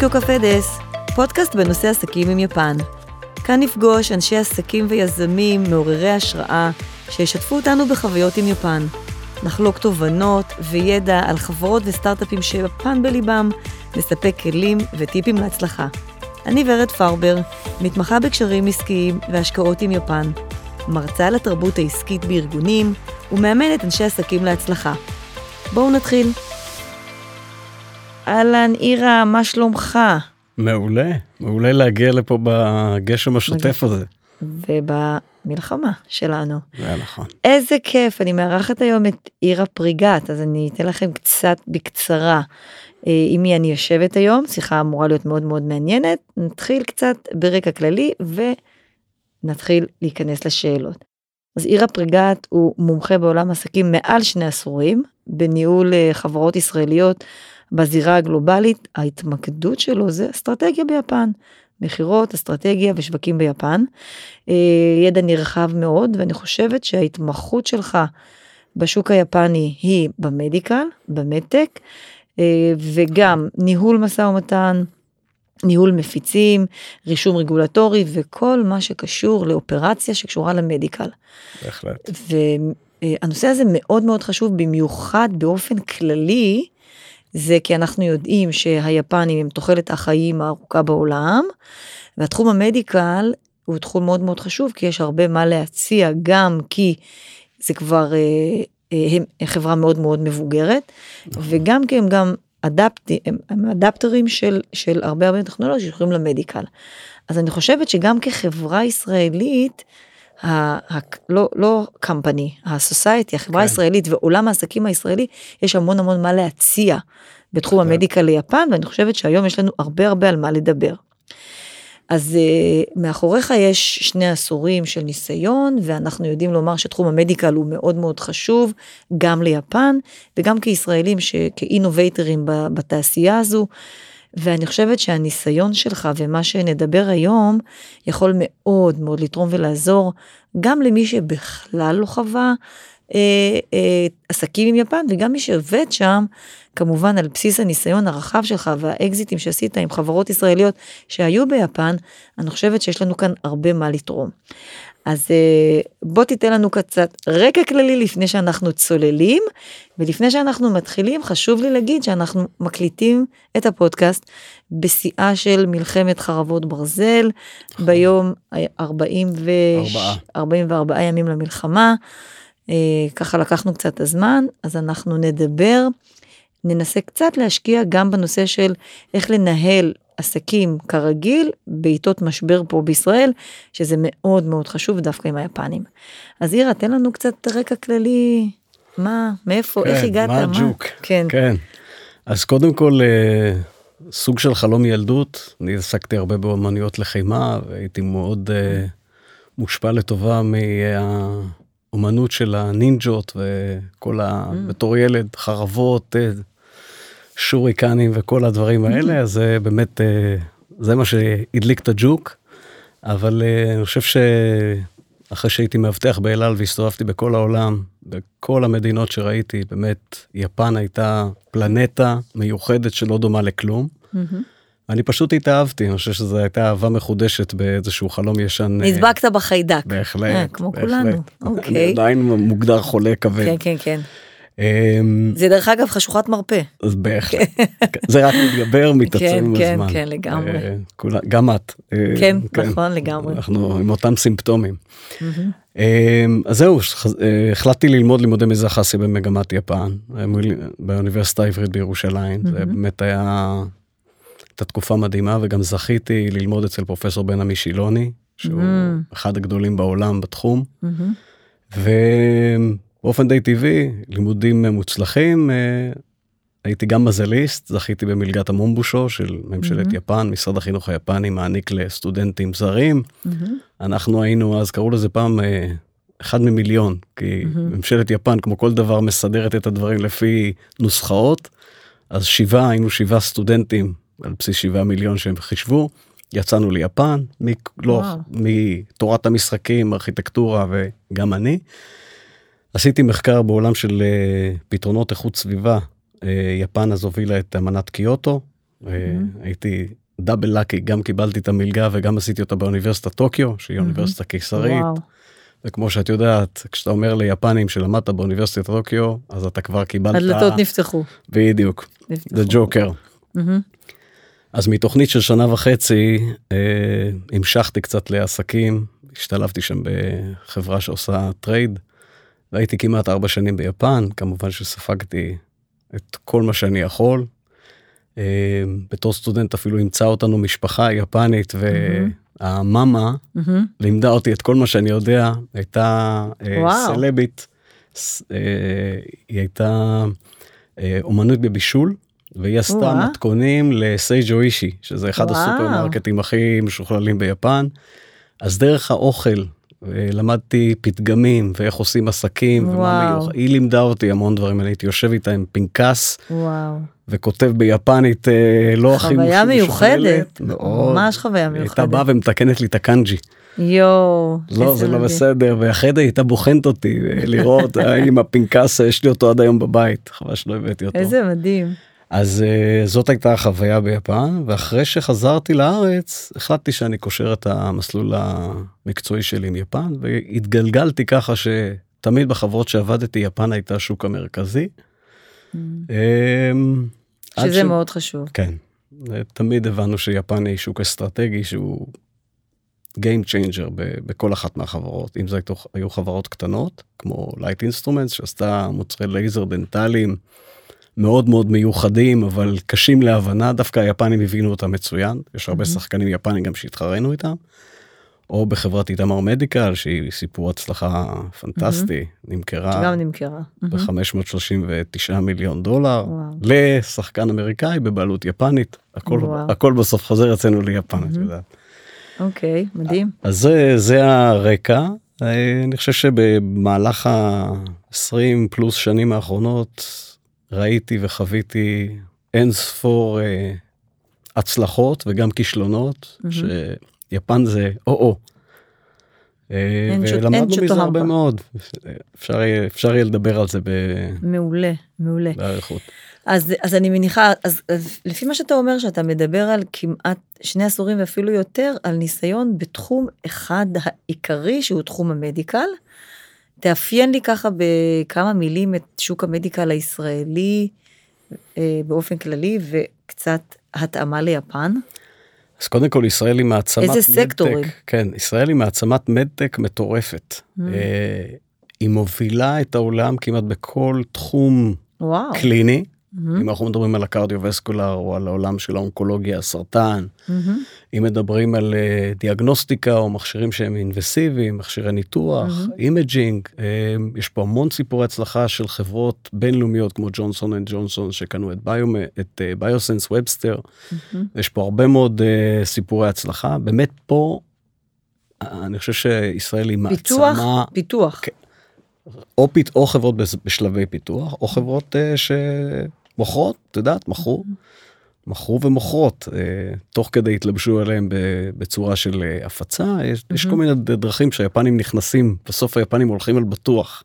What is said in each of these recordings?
טוקיו קפה דס, פודקאסט בנושא עסקים עם יפן. כאן נפגוש אנשי עסקים ויזמים מעוררי השראה שישתפו אותנו בחוויות עם יפן. נחלוק תובנות וידע על חברות וסטארט-אפים שיפן בליבם, נספק כלים וטיפים להצלחה. אני ורד פרבר, מתמחה בקשרים עסקיים והשקעות עם יפן. מרצה על התרבות העסקית בארגונים ומאמנת אנשי עסקים להצלחה. בואו נתחיל. אהלן, אירה, מה שלומך? מעולה, מעולה להגיע לפה בגשם השוטף הזה. ובמלחמה שלנו. זה נכון. איזה כיף, אני מארחת היום את אירה פריגת, אז אני אתן לכם קצת בקצרה אה, עם מי אני יושבת היום, שיחה אמורה להיות מאוד מאוד מעניינת, נתחיל קצת ברקע כללי ונתחיל להיכנס לשאלות. אז אירה פריגת הוא מומחה בעולם עסקים מעל שני עשורים, בניהול אה, חברות ישראליות בזירה הגלובלית, ההתמקדות שלו זה אסטרטגיה ביפן. מכירות, אסטרטגיה ושווקים ביפן. אה, ידע נרחב מאוד ואני חושבת שההתמחות שלך בשוק היפני היא במדיקל, במדטק, אה, וגם ניהול משא ומתן, ניהול מפיצים, רישום רגולטורי וכל מה שקשור לאופרציה שקשורה למדיקל. בהחלט. והנושא הזה מאוד מאוד חשוב במיוחד באופן כללי. זה כי אנחנו יודעים שהיפנים הם תוחלת החיים הארוכה בעולם, והתחום המדיקל הוא תחום מאוד מאוד חשוב, כי יש הרבה מה להציע, גם כי זה כבר אה, אה, הם חברה מאוד מאוד מבוגרת, נכון. וגם כי הם גם אדפט, הם, הם אדפטרים של, של הרבה הרבה טכנולוגיות שקשורים למדיקל. אז אני חושבת שגם כחברה ישראלית, לא, לא company, הסוסייטי, החברה כן. הישראלית ועולם העסקים הישראלי, יש המון המון מה להציע בתחום כן. המדיקה ליפן, ואני חושבת שהיום יש לנו הרבה הרבה על מה לדבר. אז uh, מאחוריך יש שני עשורים של ניסיון, ואנחנו יודעים לומר שתחום המדיקל הוא מאוד מאוד חשוב, גם ליפן, וגם כישראלים, כאינובייטרים בתעשייה הזו. ואני חושבת שהניסיון שלך ומה שנדבר היום יכול מאוד מאוד לתרום ולעזור גם למי שבכלל לא חווה אה, אה, עסקים עם יפן וגם מי שעובד שם כמובן על בסיס הניסיון הרחב שלך והאקזיטים שעשית עם חברות ישראליות שהיו ביפן אני חושבת שיש לנו כאן הרבה מה לתרום. אז אה, בוא תיתן לנו קצת רקע כללי לפני שאנחנו צוללים, ולפני שאנחנו מתחילים חשוב לי להגיד שאנחנו מקליטים את הפודקאסט בשיאה של מלחמת חרבות ברזל, נכון. ביום 40 ו... 44 ימים למלחמה, אה, ככה לקחנו קצת הזמן, אז אנחנו נדבר, ננסה קצת להשקיע גם בנושא של איך לנהל עסקים כרגיל בעיתות משבר פה בישראל, שזה מאוד מאוד חשוב דווקא עם היפנים. אז אירה, תן לנו קצת רקע כללי, מה, מאיפה, כן, איך הגעת, מה הג'וק, כן. כן. אז קודם כל, אה, סוג של חלום ילדות, אני עסקתי הרבה באומנויות לחימה, והייתי מאוד uh, מושפע לטובה מהאומנות של הנינג'ות וכל ה... Mm. בתור ילד, חרבות, uh, שוריקנים וכל הדברים האלה, אז זה באמת, אה, זה מה שהדליק את הג'וק. אבל אה, אני חושב שאחרי שהייתי מאבטח באלעל והסתובבתי בכל העולם, בכל המדינות שראיתי, באמת, יפן הייתה פלנטה מיוחדת שלא דומה לכלום. אני פשוט התאהבתי, אני חושב שזו הייתה אהבה מחודשת באיזשהו חלום ישן. אה, נדבקת בחיידק. בהחלט. כמו כולנו, אוקיי. אני עדיין מוגדר חולה כבד. כן, כן, כן. אמ, זה דרך אגב חשוכת מרפא. אז בהחלט, זה רק מתגבר מתעצם עם הזמן. כן, כן, לגמרי. אה, גם את. אה, כן, נכון, לגמרי. אנחנו עם אותם סימפטומים. אמ, אז זהו, אה, החלטתי ללמוד לימודי מזרח אסיה במגמת יפן, באוניברסיטה העברית בירושלים. זה באמת היה, הייתה תקופה מדהימה וגם זכיתי ללמוד אצל פרופסור בן עמי שילוני, שהוא אחד הגדולים בעולם בתחום. באופן די טבעי, לימודים מוצלחים, אה, הייתי גם מזליסט, זכיתי במלגת המומבושו של ממשלת mm-hmm. יפן, משרד החינוך היפני מעניק לסטודנטים זרים. Mm-hmm. אנחנו היינו, אז קראו לזה פעם אה, אחד ממיליון, כי mm-hmm. ממשלת יפן, כמו כל דבר, מסדרת את הדברים לפי נוסחאות. אז שבעה, היינו שבעה סטודנטים על בסיס שבעה מיליון שהם חישבו. יצאנו ליפן, מ- לא, מתורת המשחקים, ארכיטקטורה וגם אני. עשיתי מחקר בעולם של uh, פתרונות איכות סביבה. Uh, יפן אז הובילה את אמנת קיוטו, הייתי דאבל לאקי, גם קיבלתי את המלגה וגם עשיתי אותה באוניברסיטת טוקיו, שהיא אוניברסיטה קיסרית. וכמו שאת יודעת, כשאתה אומר ליפנים שלמדת באוניברסיטת טוקיו, אז אתה כבר קיבלת... הדלתות נפתחו. בדיוק, זה ג'וקר. אז מתוכנית של שנה וחצי אה, המשכתי קצת לעסקים, השתלבתי שם בחברה שעושה trade, והייתי כמעט ארבע שנים ביפן, כמובן שספגתי את כל מה שאני יכול. אה, בתור סטודנט אפילו ימצא אותנו משפחה יפנית והמאמה mm-hmm. לימדה אותי את כל מה שאני יודע, הייתה אה, סלבית, אה, היא הייתה אומנות בבישול. והיא עשתה מתכונים לסייג'ו אישיי שזה אחד. הסופרמרקטים הכי משוכללים ביפן. אז דרך האוכל למדתי פתגמים ואיך עושים עסקים ומה מיוחד. היא לימדה אותי המון דברים אני הייתי יושב איתה עם פנקס וואו. וכותב ביפנית אה, לא הכי חוויה מיוחדת מאוד ממש חוויה מיוחדת. הייתה באה ומתקנת לי את הקאנג'י. יואו. לא זה לא בסדר ואחרי זה הייתה בוחנת אותי אה, לראות האם הפנקס יש לי אותו עד היום בבית חבל שלא הבאתי אותו. איזה מדהים. אז uh, זאת הייתה החוויה ביפן ואחרי שחזרתי לארץ החלטתי שאני קושר את המסלול המקצועי שלי עם יפן והתגלגלתי ככה שתמיד בחברות שעבדתי יפן הייתה השוק המרכזי. Mm. Um, שזה ש... מאוד חשוב. כן. תמיד הבנו שיפן היא שוק אסטרטגי שהוא Game Changer בכל אחת מהחברות אם זה היו חברות קטנות כמו Light Instruments שעשתה מוצרי לייזר דנטליים. מאוד מאוד מיוחדים אבל קשים להבנה. דווקא היפנים הבינו אותם מצוין. יש הרבה שחקנים יפנים גם שהתחרנו איתם. או בחברת איתמר מדיקל שהיא סיפור הצלחה פנטסטי נמכרה גם נמכרה. ב-539 מיליון דולר לשחקן אמריקאי בבעלות יפנית. הכל הכל בסוף חוזר אצלנו ליפן את יודעת. אוקיי מדהים. אז זה זה הרקע. אני חושב שבמהלך ה-20 פלוס שנים האחרונות ראיתי וחוויתי אין ספור אה, הצלחות וגם כישלונות, mm-hmm. שיפן זה או-או. אה, ולמדנו מזה הרבה מאוד, אפשר, אפשר יהיה לדבר על זה ב... מעולה, מעולה. באריכות. אז, אז אני מניחה, אז, אז לפי מה שאתה אומר, שאתה מדבר על כמעט שני עשורים ואפילו יותר, על ניסיון בתחום אחד העיקרי שהוא תחום המדיקל. תאפיין לי ככה בכמה מילים את שוק ה medical הישראלי אה, באופן כללי וקצת התאמה ליפן. אז קודם כל ישראל היא מעצמת מדטק. איזה סקטורים? כן, ישראל היא מעצמת מדטק מטורפת. Mm. אה, היא מובילה את העולם כמעט בכל תחום וואו. קליני. Mm-hmm. אם אנחנו מדברים על ה cardiovascular או על העולם של האונקולוגיה, הסרטן, mm-hmm. אם מדברים על uh, דיאגנוסטיקה או מכשירים שהם אינווסיביים, מכשירי ניתוח, mm-hmm. imaging, uh, יש פה המון סיפורי הצלחה של חברות בינלאומיות כמו ג'ונסון אנד ג'ונסון שקנו את, ביו... את uh, ביוסנס ובסטר, mm-hmm. יש פה הרבה מאוד uh, סיפורי הצלחה, באמת פה אני חושב שישראל היא פיתוח, מעצמה, פיתוח, כן. או, פית, או חברות בשלבי פיתוח או חברות uh, ש... מוכרות, את יודעת, מכרו, מכרו ומוכרות, אה, תוך כדי התלבשו עליהם בצורה של אה, הפצה, יש, יש כל מיני דרכים שהיפנים נכנסים, בסוף היפנים הולכים על בטוח.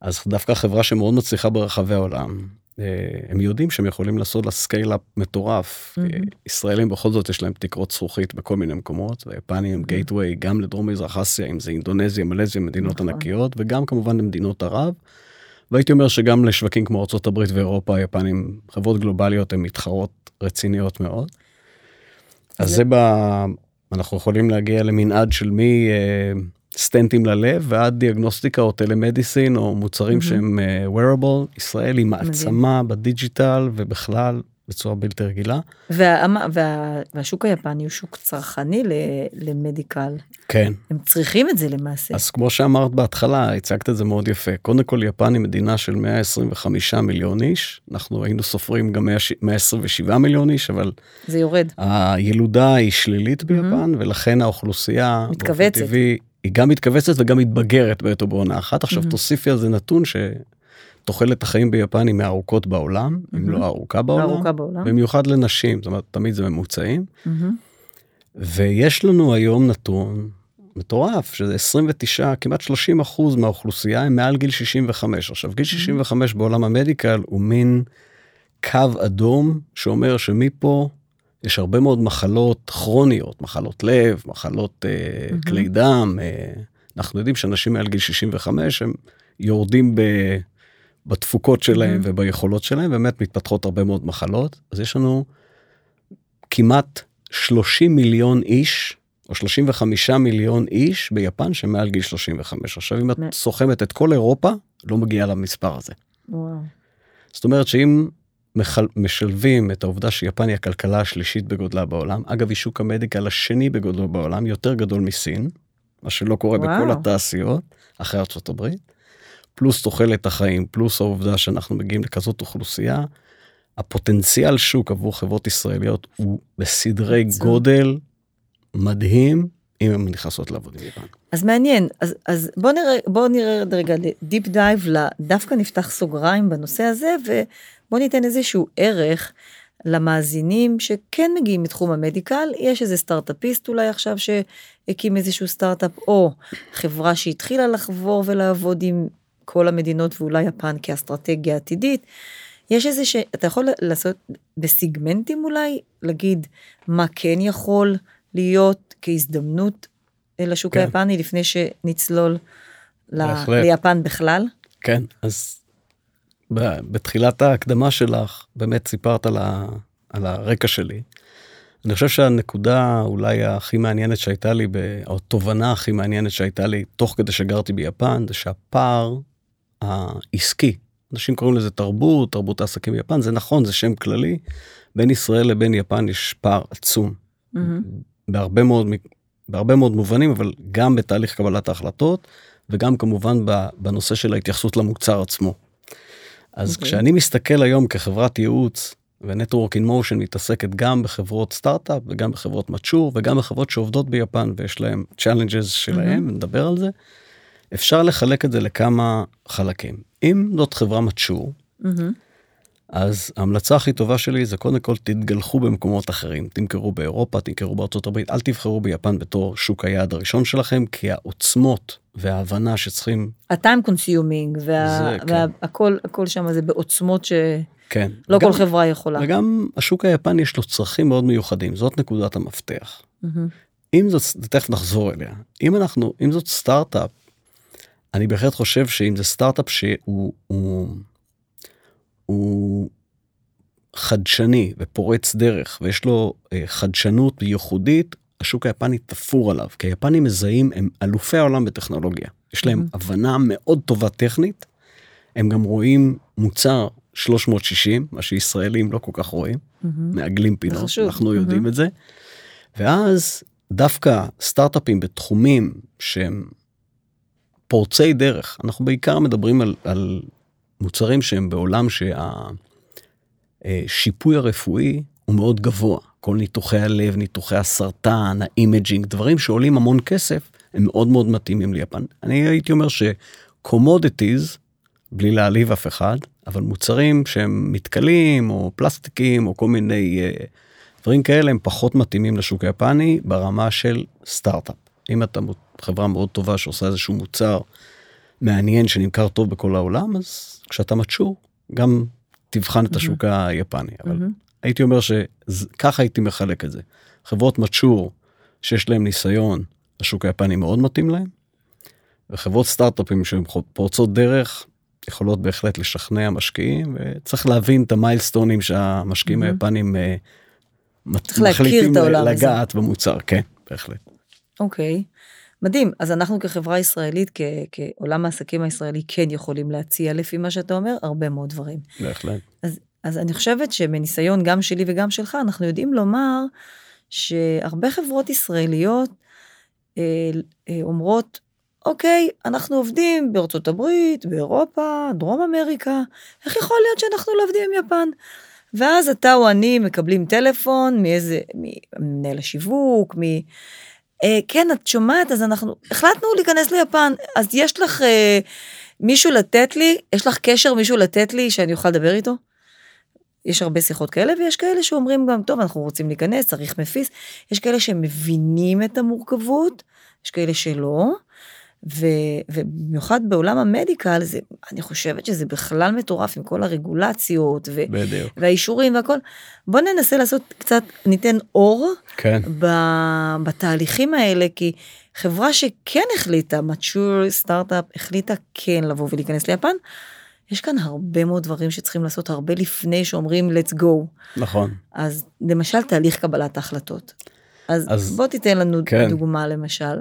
אז דווקא חברה שמאוד מצליחה ברחבי העולם, אה, הם יודעים שהם יכולים לעשות לה scale-up מטורף. ישראלים בכל זאת יש להם תקרות זכוכית בכל מיני מקומות, והיפנים הם gateway גם לדרום מזרח אסיה, אם זה אינדונזיה, מלזיה, מדינות נכון. ענקיות, וגם כמובן למדינות ערב. והייתי אומר שגם לשווקים כמו ארה"ב ואירופה, היפנים, חברות גלובליות הן מתחרות רציניות מאוד. אז זה ב... אנחנו יכולים להגיע למנעד של מי אה, סטנטים ללב ועד דיאגנוסטיקה או טלמדיסין או מוצרים שהם אה, wearable. ישראל היא מעצמה בדיג'יטל ובכלל בצורה בלתי רגילה. וה, וה, והשוק היפני הוא שוק צרכני למדיקל. כן. הם צריכים את זה למעשה. אז כמו שאמרת בהתחלה, הצגת את זה מאוד יפה. קודם כל יפן היא מדינה של 125 מיליון איש, אנחנו היינו סופרים גם 127 מיליון איש, אבל... זה יורד. הילודה היא שלילית ביפן, mm-hmm. ולכן האוכלוסייה... מתכווצת. טבעי, היא גם מתכווצת וגם מתבגרת בעת ובעונה אחת. עכשיו mm-hmm. תוסיפי על זה נתון ש... תוחלת החיים ביפן היא מהארוכות בעולם, mm-hmm. אם לא הארוכה בעולם, הארוכה בעולם, במיוחד לנשים, זאת אומרת תמיד זה ממוצעים. Mm-hmm. ויש לנו היום נתון מטורף שזה 29 כמעט 30 אחוז מהאוכלוסייה הם מעל גיל 65 עכשיו גיל 65 בעולם המדיקל הוא מין קו אדום שאומר שמפה יש הרבה מאוד מחלות כרוניות, מחלות לב, מחלות mm-hmm. כלי דם. אה, אנחנו יודעים שאנשים מעל גיל 65 הם יורדים ב, בתפוקות שלהם mm-hmm. וביכולות שלהם, באמת מתפתחות הרבה מאוד מחלות. אז יש לנו כמעט 30 מיליון איש, או 35 מיליון איש ביפן שמעל גיל 35. עכשיו אם את סוכמת את כל אירופה, לא מגיעה למספר הזה. וואו. זאת אומרת שאם מחל... משלבים את העובדה שיפן היא הכלכלה השלישית בגודלה בעולם, אגב היא שוק המדיקל השני בגודלו בעולם, יותר גדול מסין, מה שלא קורה וואו. בכל התעשיות, אחרי ארצות הברית, פלוס תוחלת החיים, פלוס העובדה שאנחנו מגיעים לכזאת אוכלוסייה, הפוטנציאל שוק עבור חברות ישראליות הוא בסדרי גודל מדהים אם הן נכנסות לעבוד עם יפן. אז מעניין, אז, אז בוא נראה, בוא נראה רגע deep dive, דווקא נפתח סוגריים בנושא הזה, ובוא ניתן איזשהו ערך למאזינים שכן מגיעים מתחום ה medical, יש איזה סטארט-אפיסט אולי עכשיו שהקים איזשהו סטארט-אפ, או חברה שהתחילה לחבור ולעבוד עם כל המדינות ואולי יפן כאסטרטגיה עתידית. יש איזה ש... אתה יכול לעשות בסגמנטים אולי, להגיד מה כן יכול להיות כהזדמנות לשוק כן. היפני לפני שנצלול ל... ליפן בכלל? כן, אז בתחילת ההקדמה שלך באמת סיפרת על, ה... על הרקע שלי. אני חושב שהנקודה אולי הכי מעניינת שהייתה לי, או התובנה הכי מעניינת שהייתה לי תוך כדי שגרתי ביפן, זה שהפער העסקי, אנשים קוראים לזה תרבות, תרבות העסקים ביפן, זה נכון, זה שם כללי, בין ישראל לבין יפן יש פער עצום. Mm-hmm. בהרבה מאוד, בהרבה מאוד מובנים, אבל גם בתהליך קבלת ההחלטות, וגם כמובן בנושא של ההתייחסות למוצר עצמו. אז okay. אוקיי. כשאני מסתכל היום כחברת ייעוץ, ונטוורק אין מושן מתעסקת גם בחברות סטארט-אפ וגם בחברות מצ'ור וגם בחברות שעובדות ביפן ויש להם challenges שלהם, mm-hmm. נדבר על זה. אפשר לחלק את זה לכמה חלקים. אם זאת חברה מצ'ור, mm-hmm. אז ההמלצה הכי טובה שלי זה קודם כל תתגלחו במקומות אחרים, תמכרו באירופה, תמכרו בארצות הברית, אל תבחרו ביפן בתור שוק היעד הראשון שלכם, כי העוצמות וההבנה שצריכים... ה time consuming והכל הכל שם זה בעוצמות ש... כן. לא וגם, כל חברה יכולה. וגם השוק היפני יש לו צרכים מאוד מיוחדים, זאת נקודת המפתח. Mm-hmm. אם זאת, תכף נחזור אליה, אם אנחנו, אם זאת סטארט-אפ אני בהחלט חושב שאם זה סטארט-אפ שהוא הוא, הוא חדשני ופורץ דרך ויש לו אה, חדשנות ייחודית, השוק היפני תפור עליו, כי היפנים מזהים, הם אלופי העולם בטכנולוגיה. יש להם mm-hmm. הבנה מאוד טובה טכנית, הם גם רואים מוצר 360, מה שישראלים לא כל כך רואים, mm-hmm. מעגלים פינות, אנחנו mm-hmm. יודעים את זה. ואז דווקא סטארט-אפים בתחומים שהם פורצי דרך. אנחנו בעיקר מדברים על, על מוצרים שהם בעולם שהשיפוי הרפואי הוא מאוד גבוה. כל ניתוחי הלב, ניתוחי הסרטן, ה imaging, דברים שעולים המון כסף, הם מאוד מאוד מתאימים ליפן. אני הייתי אומר ש commodities, בלי להעליב אף אחד, אבל מוצרים שהם מתכלים או פלסטיקים או כל מיני uh, דברים כאלה הם פחות מתאימים לשוק היפני ברמה של סטארט-אפ. אם אתה חברה מאוד טובה שעושה איזשהו מוצר מעניין שנמכר טוב בכל העולם, אז כשאתה מצ'ור, גם תבחן את השוק היפני. אבל הייתי אומר שככה הייתי מחלק את זה. חברות מצ'ור שיש להם ניסיון, השוק היפני מאוד מתאים להם, וחברות סטארט-אפים שהן פורצות דרך, יכולות בהחלט לשכנע משקיעים, וצריך להבין את המיילסטונים שהמשקיעים היפנים אה, מחליטים לגעת במוצר, כן, בהחלט. אוקיי. Okay. מדהים, אז אנחנו כחברה ישראלית, כ- כעולם העסקים הישראלי, כן יכולים להציע, לפי מה שאתה אומר, הרבה מאוד דברים. בהחלט. אז, אז אני חושבת שמניסיון גם שלי וגם שלך, אנחנו יודעים לומר שהרבה חברות ישראליות אה, אה, אומרות, אוקיי, אנחנו עובדים בארצות הברית, באירופה, דרום אמריקה, איך יכול להיות שאנחנו לא עובדים עם יפן? ואז אתה או אני מקבלים טלפון מאיזה, מנהל השיווק, מ... אה, כן, את שומעת, אז אנחנו החלטנו להיכנס ליפן, אז יש לך אה, מישהו לתת לי, יש לך קשר מישהו לתת לי שאני אוכל לדבר איתו? יש הרבה שיחות כאלה, ויש כאלה שאומרים גם, טוב, אנחנו רוצים להיכנס, צריך מפיס. יש כאלה שמבינים את המורכבות, יש כאלה שלא. ו, ובמיוחד בעולם המדיקל, זה, אני חושבת שזה בכלל מטורף עם כל הרגולציות ו, בדיוק. והאישורים והכל. בוא ננסה לעשות קצת, ניתן אור כן. ב, בתהליכים האלה, כי חברה שכן החליטה, mature סטארט-אפ החליטה כן לבוא ולהיכנס ליפן, יש כאן הרבה מאוד דברים שצריכים לעשות הרבה לפני שאומרים let's go. נכון. אז למשל תהליך קבלת ההחלטות. אז, אז- בוא תיתן לנו כן. דוגמה למשל.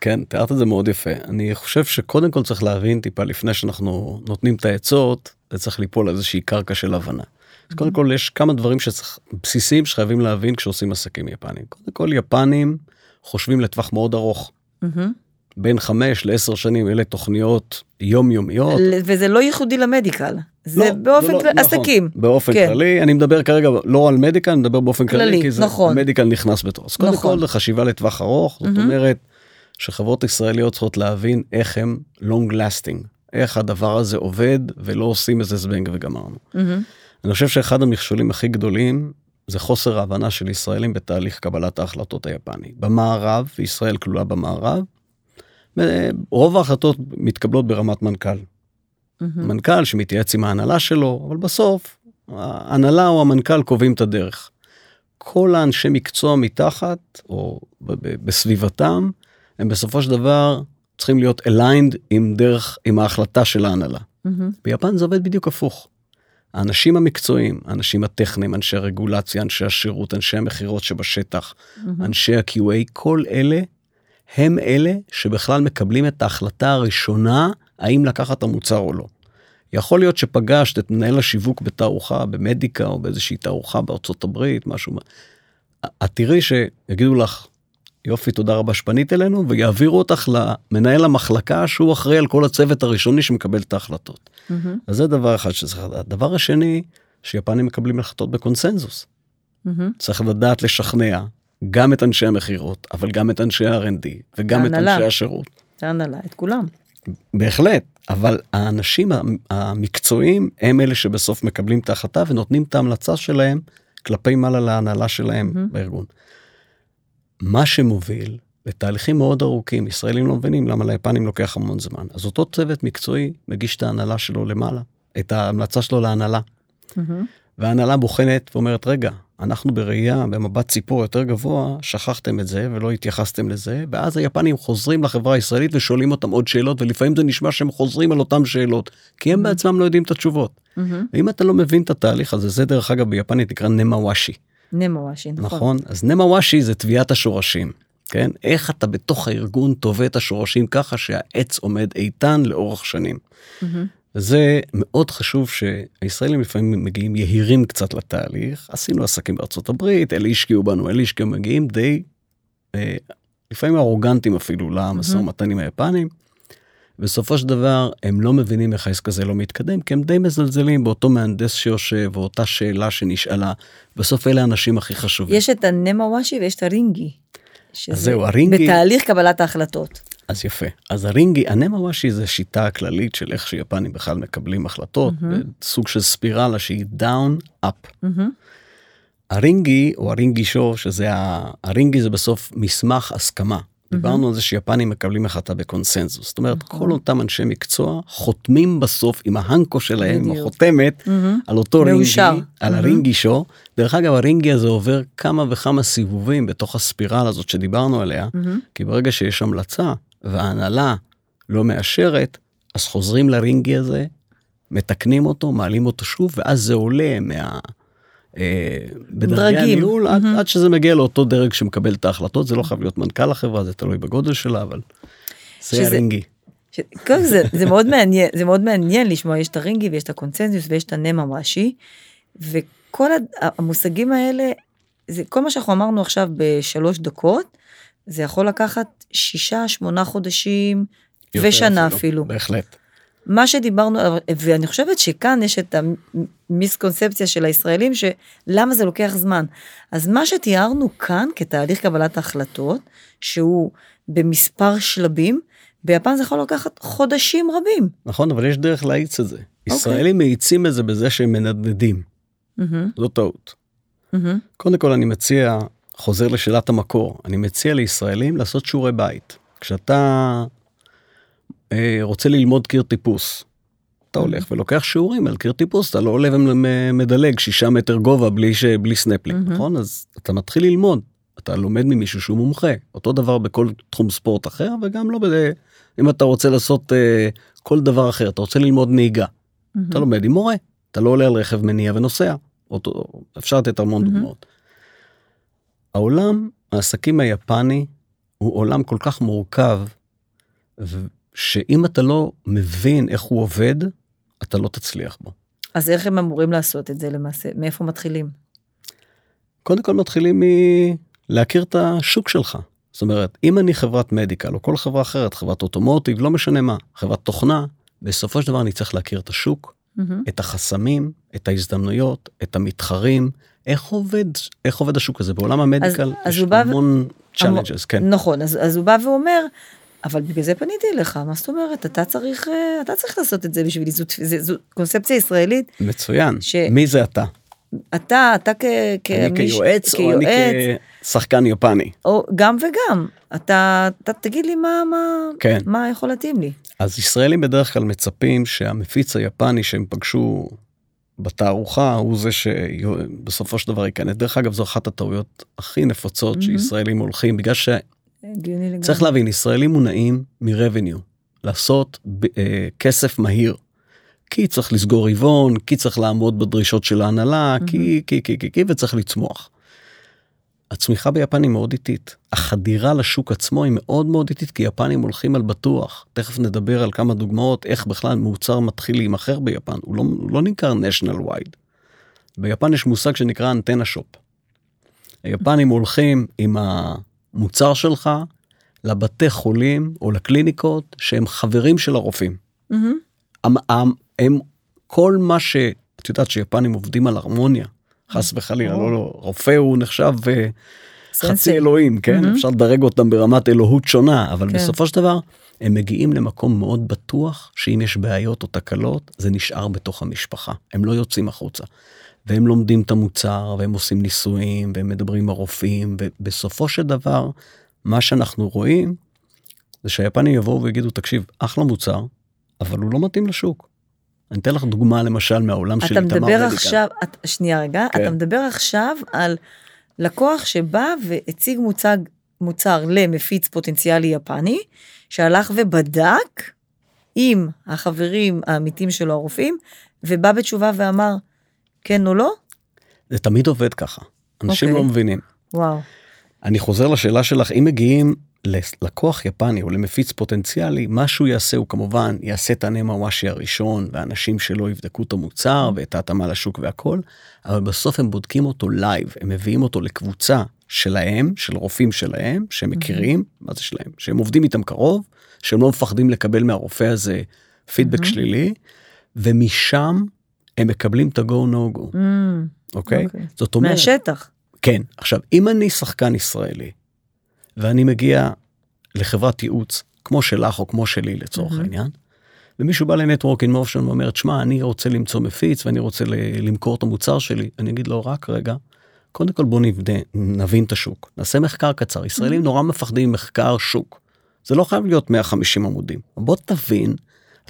כן, תיארת את זה מאוד יפה. אני חושב שקודם כל צריך להבין טיפה לפני שאנחנו נותנים את העצות, זה צריך ליפול איזושהי קרקע של הבנה. אז קודם כל יש כמה דברים שצריך, בסיסיים שחייבים להבין כשעושים עסקים יפנים. קודם כל יפנים חושבים לטווח מאוד ארוך. בין חמש לעשר שנים אלה תוכניות יומיומיות. וזה לא ייחודי למדיקל, זה לא, באופן לא, כללי, נכון. עסקים. באופן כן. כללי אני מדבר כרגע לא על מדיקל אני מדבר באופן כללי, כללי, כי זה נכון. מדיקל נכנס בתור אז קודם נכון. כל זה חשיבה לטווח ארוך זאת מהמם. אומרת שחברות ישראליות צריכות להבין איך הם long lasting איך הדבר הזה עובד ולא עושים איזה זבנג וגמרנו. מהמם. אני חושב שאחד המכשולים הכי גדולים זה חוסר ההבנה של ישראלים בתהליך קבלת ההחלטות היפני במערב וישראל כלולה במערב. רוב ההחלטות מתקבלות ברמת מנכ"ל. מהמם. מנכ"ל שמתייעץ עם ההנהלה שלו, אבל בסוף ההנהלה או המנכ"ל קובעים את הדרך. כל האנשי מקצוע מתחת או בסביבתם, הם בסופו של דבר צריכים להיות aligned עם דרך, עם ההחלטה של ההנהלה. מהמם. ביפן זה עובד בדיוק הפוך. האנשים המקצועיים, האנשים הטכניים, אנשי הרגולציה, אנשי השירות, אנשי המכירות שבשטח, מהמם. אנשי ה-QA, כל אלה הם אלה שבכלל מקבלים את ההחלטה הראשונה האם לקחת את המוצר או לא. יכול להיות שפגשת את מנהל השיווק בתערוכה במדיקה או באיזושהי תערוכה בארצות הברית משהו. את תראי שיגידו לך יופי תודה רבה שפנית אלינו ויעבירו אותך למנהל המחלקה שהוא אחראי על כל הצוות הראשוני שמקבל את ההחלטות. מהמם. אז זה דבר אחד שצריך לדעת. הדבר השני שיפנים מקבלים החלטות בקונסנזוס. מהמם. צריך לדעת לשכנע גם את אנשי המכירות אבל גם את אנשי ה-R&D וגם את ההנהלה. אנשי השירות. זה הנהלה, את כולם. בהחלט אבל האנשים המ- המקצועיים הם אלה שבסוף מקבלים את ההחלטה ונותנים את ההמלצה שלהם כלפי מעלה להנהלה שלהם מהמם. בארגון. מה שמוביל לתהליכים מאוד ארוכים ישראלים לא מבינים למה ליפנים לוקח המון זמן אז אותו צוות מקצועי מגיש את ההנהלה שלו למעלה את ההמלצה שלו להנהלה מהמם. וההנהלה בוחנת ואומרת רגע אנחנו בראייה במבט ציפור יותר גבוה שכחתם את זה ולא התייחסתם לזה ואז היפנים חוזרים לחברה הישראלית ושואלים אותם עוד שאלות ולפעמים זה נשמע שהם חוזרים על אותם שאלות כי הם בעצמם לא יודעים את התשובות. מהמם. ואם אתה לא מבין את התהליך הזה זה דרך אגב ביפנית נקרא נמוואשי נמוואשי, נכון. נכון אז נמוואשי זה תביעת השורשים. כן איך אתה בתוך הארגון תובע את השורשים ככה שהעץ עומד איתן לאורך שנים. מהמם. זה מאוד חשוב שהישראלים לפעמים מגיעים יהירים קצת לתהליך עשינו עסקים בארצות הברית אלה השקיעו בנו אלה השקיעו מגיעים די אה, לפעמים ארוגנטים אפילו למשא ומתן עם היפנים. בסופו של דבר הם לא מבינים איך העסק הזה לא מתקדם כי הם די מזלזלים באותו מהנדס שיושב או אותה שאלה שנשאלה בסוף אלה האנשים הכי חשובים. יש את הנמוואשי ויש את הרינגי. שזה זהו, הרינגי- בתהליך קבלת ההחלטות. אז יפה אז הרינגי ה nemawashi זה שיטה כללית של איך שיפנים בכלל מקבלים החלטות סוג של ספירלה שהיא down up. Mm-hmm. ה ringi או ה ringi-sho שזה ה- ה ringi זה בסוף מסמך הסכמה. דיברנו על זה שיפנים מקבלים החלטה בקונסנזוס זאת אומרת נכון. כל אותם אנשי מקצוע חותמים בסוף עם ה hanko שלהם עם. החותמת. על אותו ringi. על. ה ringi-sho דרך אגב ה ringi הזה עובר כמה וכמה סיבובים בתוך הספירלה הזאת שדיברנו עליה. כי ברגע שיש המלצה וההנהלה לא מאשרת אז חוזרים לרינגי הזה מתקנים אותו מעלים אותו שוב ואז זה עולה מה. אה, בדרגי. הניהול עד. עד שזה מגיע לאותו דרג שמקבל את ההחלטות זה לא חייב להיות מנכ"ל החברה זה תלוי בגודל שלה אבל. זה שזה- הרינגי. ש- זה, זה מאוד מעניין, זה מאוד מעניין לשמוע, יש את הרינגי ויש את הקונצנזוס ויש את הנמוואשי, וכל הד- המושגים האלה, זה כל מה שאנחנו אמרנו עכשיו בשלוש דקות, זה יכול לקחת שישה, שמונה חודשים ושנה אפילו. בהחלט. מה שדיברנו ואני חושבת שכאן יש את המיסקונספציה של הישראלים, שלמה זה לוקח זמן. אז מה שתיארנו כאן כתהליך קבלת ההחלטות, שהוא במספר שלבים, ביפן זה יכול לקחת חודשים רבים. נכון אבל יש דרך להאיץ את זה. ישראלים מאיצים את זה בזה שהם מנדנדים. Mm-hmm, זו טעות. Mm-hmm, קודם כל אני מציע, חוזר לשאלת המקור, אני מציע לישראלים לעשות שיעורי בית. כשאתה רוצה ללמוד קיר טיפוס. אתה הולך ולוקח שיעורים על קיר טיפוס, אתה לא עולה ומדלג שישה מטר גובה בלי, ש... בלי סנפלינג, mm-hmm. נכון? אז אתה מתחיל ללמוד, אתה לומד ממישהו שהוא מומחה. אותו דבר בכל תחום ספורט אחר, וגם לא ב... אם אתה רוצה לעשות אה, כל דבר אחר, אתה רוצה ללמוד נהיגה, אתה לומד עם מורה, אתה לא עולה על רכב מניע ונוסע. אותו, אפשר לתת המון מהמם. דוגמאות. העולם העסקים היפני הוא עולם כל כך מורכב, ו- שאם אתה לא מבין איך הוא עובד, אתה לא תצליח בו. אז איך הם אמורים לעשות את זה למעשה? מאיפה מתחילים? קודם כל מתחילים מלהכיר את השוק שלך. זאת אומרת, אם אני חברת מדיקל או כל חברה אחרת, חברת אוטומוטיב, לא משנה מה, חברת תוכנה, בסופו של דבר אני צריך להכיר את השוק, מהמם. את החסמים, את ההזדמנויות, את המתחרים, איך עובד, איך עובד השוק הזה. בעולם המדיקל אז יש הוא בא ו- המון challenges, כן. נכון, אז, אז הוא בא ואומר, אבל בגלל זה פניתי אליך, מה זאת אומרת? אתה צריך, אה, אתה צריך לעשות את זה בשבילי, זו, זו, זו קונספציה ישראלית. מצוין. ש- מי זה אתה? אתה, אתה כ, אני כמיש- כיועץ או אני כשחקן יפני? או גם וגם. אתה, אתה תגיד לי מה, מה, כן. מה יכול להתאים לי. אז ישראלים בדרך כלל מצפים שהמפיץ היפני שהם פגשו בתערוכה הוא זה שבסופו של דבר ייכנס. דרך אגב זו אחת הטעויות הכי נפוצות מהמם. שישראלים הולכים בגלל שצריך הגיוני לגמרי. להבין ישראלים מונעים מרבניו לעשות ב- אה, כסף מהיר. כי צריך לסגור רבעון, כי צריך לעמוד בדרישות של ההנהלה, כי, כי, כי, כי, כי, וצריך לצמוח. הצמיחה ביפן היא מאוד איטית. החדירה לשוק עצמו היא מאוד מאוד איטית, כי יפנים הולכים על בטוח. תכף נדבר על כמה דוגמאות איך בכלל מוצר מתחיל להימכר ביפן. הוא לא, הוא לא נמכר national wide. ביפן יש מושג שנקרא אנטנה שופ. היפנים הולכים עם המוצר שלך לבתי חולים או לקליניקות שהם חברים של הרופאים. מהמם. הם, הם, הם כל מה ש... את יודעת שיפנים עובדים על הרמוניה, חס וחלילה, לא, לא, רופא הוא נחשב אה, חצי. אלוהים, כן? מהמם. אפשר לדרג אותם ברמת אלוהות שונה, אבל כן. בסופו של דבר הם מגיעים למקום מאוד בטוח שאם יש בעיות או תקלות, זה נשאר בתוך המשפחה, הם לא יוצאים החוצה. והם לומדים את המוצר, והם עושים ניסויים, והם מדברים עם הרופאים, ובסופו של דבר, מה שאנחנו רואים, זה שהיפנים יבואו ויגידו, תקשיב, אחלה מוצר, אבל הוא לא מתאים לשוק. אני אתן לך דוגמה למשל מהעולם של אתה איתמר מדבר מדיקל. עכשיו, את, שנייה רגע, כן. אתה מדבר עכשיו על לקוח שבא והציג מוצג, מוצר למפיץ פוטנציאלי יפני, שהלך ובדק עם החברים העמיתים שלו הרופאים, ובא בתשובה ואמר כן או לא? זה תמיד עובד ככה. אנשים אוקיי. לא מבינים. וואו. אני חוזר לשאלה שלך, אם מגיעים ללקוח יפני או למפיץ פוטנציאלי, מה שהוא יעשה הוא כמובן יעשה את ה nemawashi הראשון, ואנשים שלו יבדקו את המוצר ואת ההתאמה לשוק והכל, אבל בסוף הם בודקים אותו live, הם מביאים אותו לקבוצה שלהם, של רופאים שלהם, שהם מכירים, מה זה שלהם? שהם עובדים איתם קרוב, שהם לא מפחדים לקבל מהרופא הזה פידבק mm-hmm. שלילי, ומשם הם מקבלים את ה-go no go, Mm, אוקיי? אוקיי. זאת אומרת, מהשטח. כן, עכשיו, אם אני שחקן ישראלי, ואני מגיע לחברת ייעוץ, כמו שלך או כמו שלי לצורך מהמם. העניין, ומישהו בא לנטוורק אין מושן ואומר, תשמע, אני רוצה למצוא מפיץ ואני רוצה למכור את המוצר שלי, אני אגיד לו, רק רגע, קודם כל בוא נבנה, נבין את השוק, נעשה מחקר קצר. ישראלים נורא מפחדים ממחקר שוק. זה לא חייב להיות 150 עמודים. בוא תבין,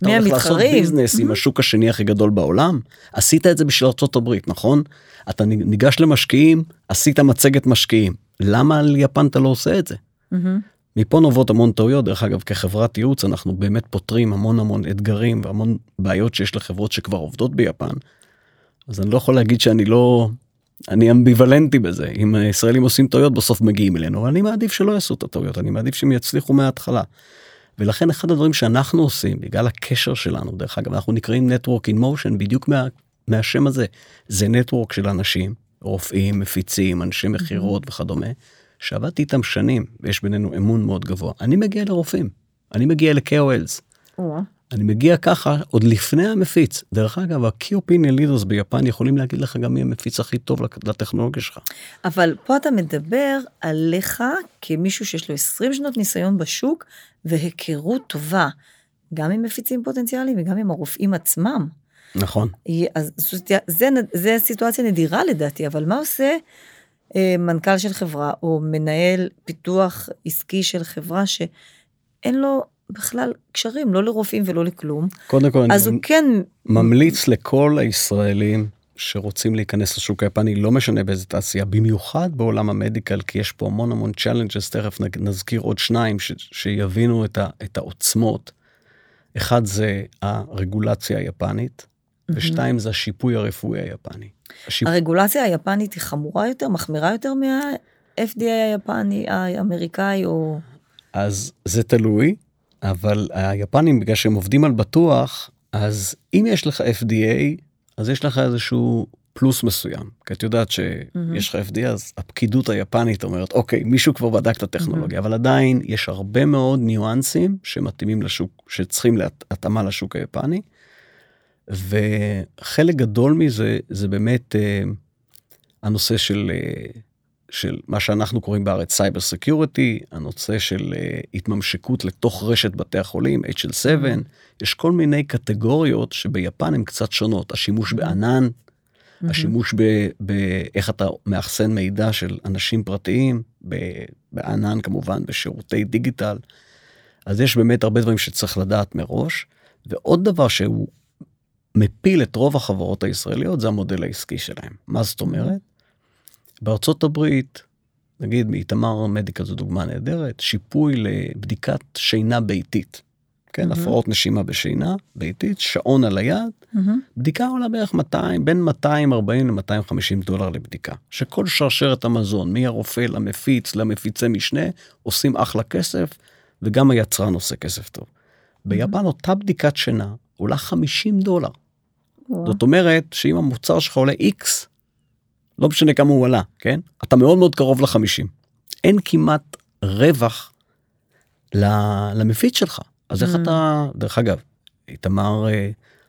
אתה מי הולך לעשות המתחרים? ביזנס עם השוק השני הכי גדול בעולם, עשית את זה בשביל ארה"ב, נכון? אתה ניגש למשקיעים, עשית מצגת משקיעים. למה על יפן אתה לא עושה את זה? מהמם. מפה נובעות המון טעויות, דרך אגב, כחברת ייעוץ אנחנו באמת פותרים המון המון אתגרים והמון בעיות שיש לחברות שכבר עובדות ביפן. אז אני לא יכול להגיד שאני לא, אני אמביוולנטי בזה, אם הישראלים עושים טעויות בסוף מגיעים אלינו, אבל אני מעדיף שלא יעשו את הטעויות, אני מעדיף שהם יצליחו מההתחלה. ולכן אחד הדברים שאנחנו עושים, בגלל הקשר שלנו, דרך אגב, אנחנו נקראים Network in Motion בדיוק מה, מהשם הזה, זה נטוורק של אנשים, רופאים, מפיצים, אנשי מכירות וכדומה, שעבדתי איתם שנים, ויש בינינו אמון מאוד גבוה. אני מגיע לרופאים, אני מגיע ל-KOLs. אני מגיע ככה עוד לפני המפיץ. דרך אגב, ה-Key Opinion Leaders ביפן יכולים להגיד לך גם מי המפיץ הכי טוב לטכנולוגיה שלך. אבל פה אתה מדבר עליך כמישהו שיש לו 20 שנות ניסיון בשוק והיכרות טובה, גם עם מפיצים פוטנציאליים וגם עם הרופאים עצמם. נכון. אז זה, זה סיטואציה נדירה לדעתי, אבל מה עושה אה, מנכ"ל של חברה או מנהל פיתוח עסקי של חברה שאין לו בכלל קשרים, לא לרופאים ולא לכלום. קודם כל, אז אני הוא כן, ממליץ לכל הישראלים שרוצים להיכנס לשוק היפני, לא משנה באיזה תעשייה, במיוחד בעולם המדיקל, כי יש פה המון המון challenges, תכף נזכיר עוד שניים ש, שיבינו את, ה, את העוצמות. אחד זה הרגולציה היפנית, ושתיים זה השיפוי הרפואי היפני. השיפ... הרגולציה היפנית היא חמורה יותר, מחמירה יותר מה-FDA היפני, האמריקאי, או... אז זה תלוי, אבל היפנים, בגלל שהם עובדים על בטוח, אז אם יש לך FDA, אז יש לך איזשהו פלוס מסוים. כי את יודעת שיש לך FDA, אז הפקידות היפנית אומרת, אוקיי, מישהו כבר בדק את הטכנולוגיה, אבל עדיין יש הרבה מאוד ניואנסים שמתאימים לשוק, שצריכים להתאמה לשוק היפני. וחלק גדול מזה זה באמת אה, הנושא של, אה, של מה שאנחנו קוראים בארץ cyber security, הנושא של אה, התממשקות לתוך רשת בתי החולים, HL7, יש כל מיני קטגוריות שביפן הן קצת שונות, השימוש בענן, השימוש באיך אתה מאחסן מידע של אנשים פרטיים, ב- בענן כמובן, בשירותי digital. אז יש באמת הרבה דברים שצריך לדעת מראש. ועוד דבר שהוא מפיל את רוב החברות הישראליות זה המודל העסקי שלהם. מה זאת אומרת? בארצות הברית, נגיד מאיתמר מדיקה זו דוגמה נהדרת, שיפוי לבדיקת שינה ביתית. כן, הפרעות נשימה בשינה ביתית, שעון על היד, בדיקה עולה בערך 200, בין 240 ל-250 דולר לבדיקה. שכל שרשרת המזון, מהרופא למפיץ, למפיצי משנה, עושים אחלה כסף, וגם היצרן עושה כסף טוב. ביפן אותה בדיקת שינה עולה 50 דולר. זאת אומרת שאם המוצר שלך עולה x, לא משנה כמה הוא עלה, כן? אתה מאוד מאוד קרוב ל-50. אין כמעט רווח למפיץ שלך. אז איך אתה, דרך אגב, איתמר,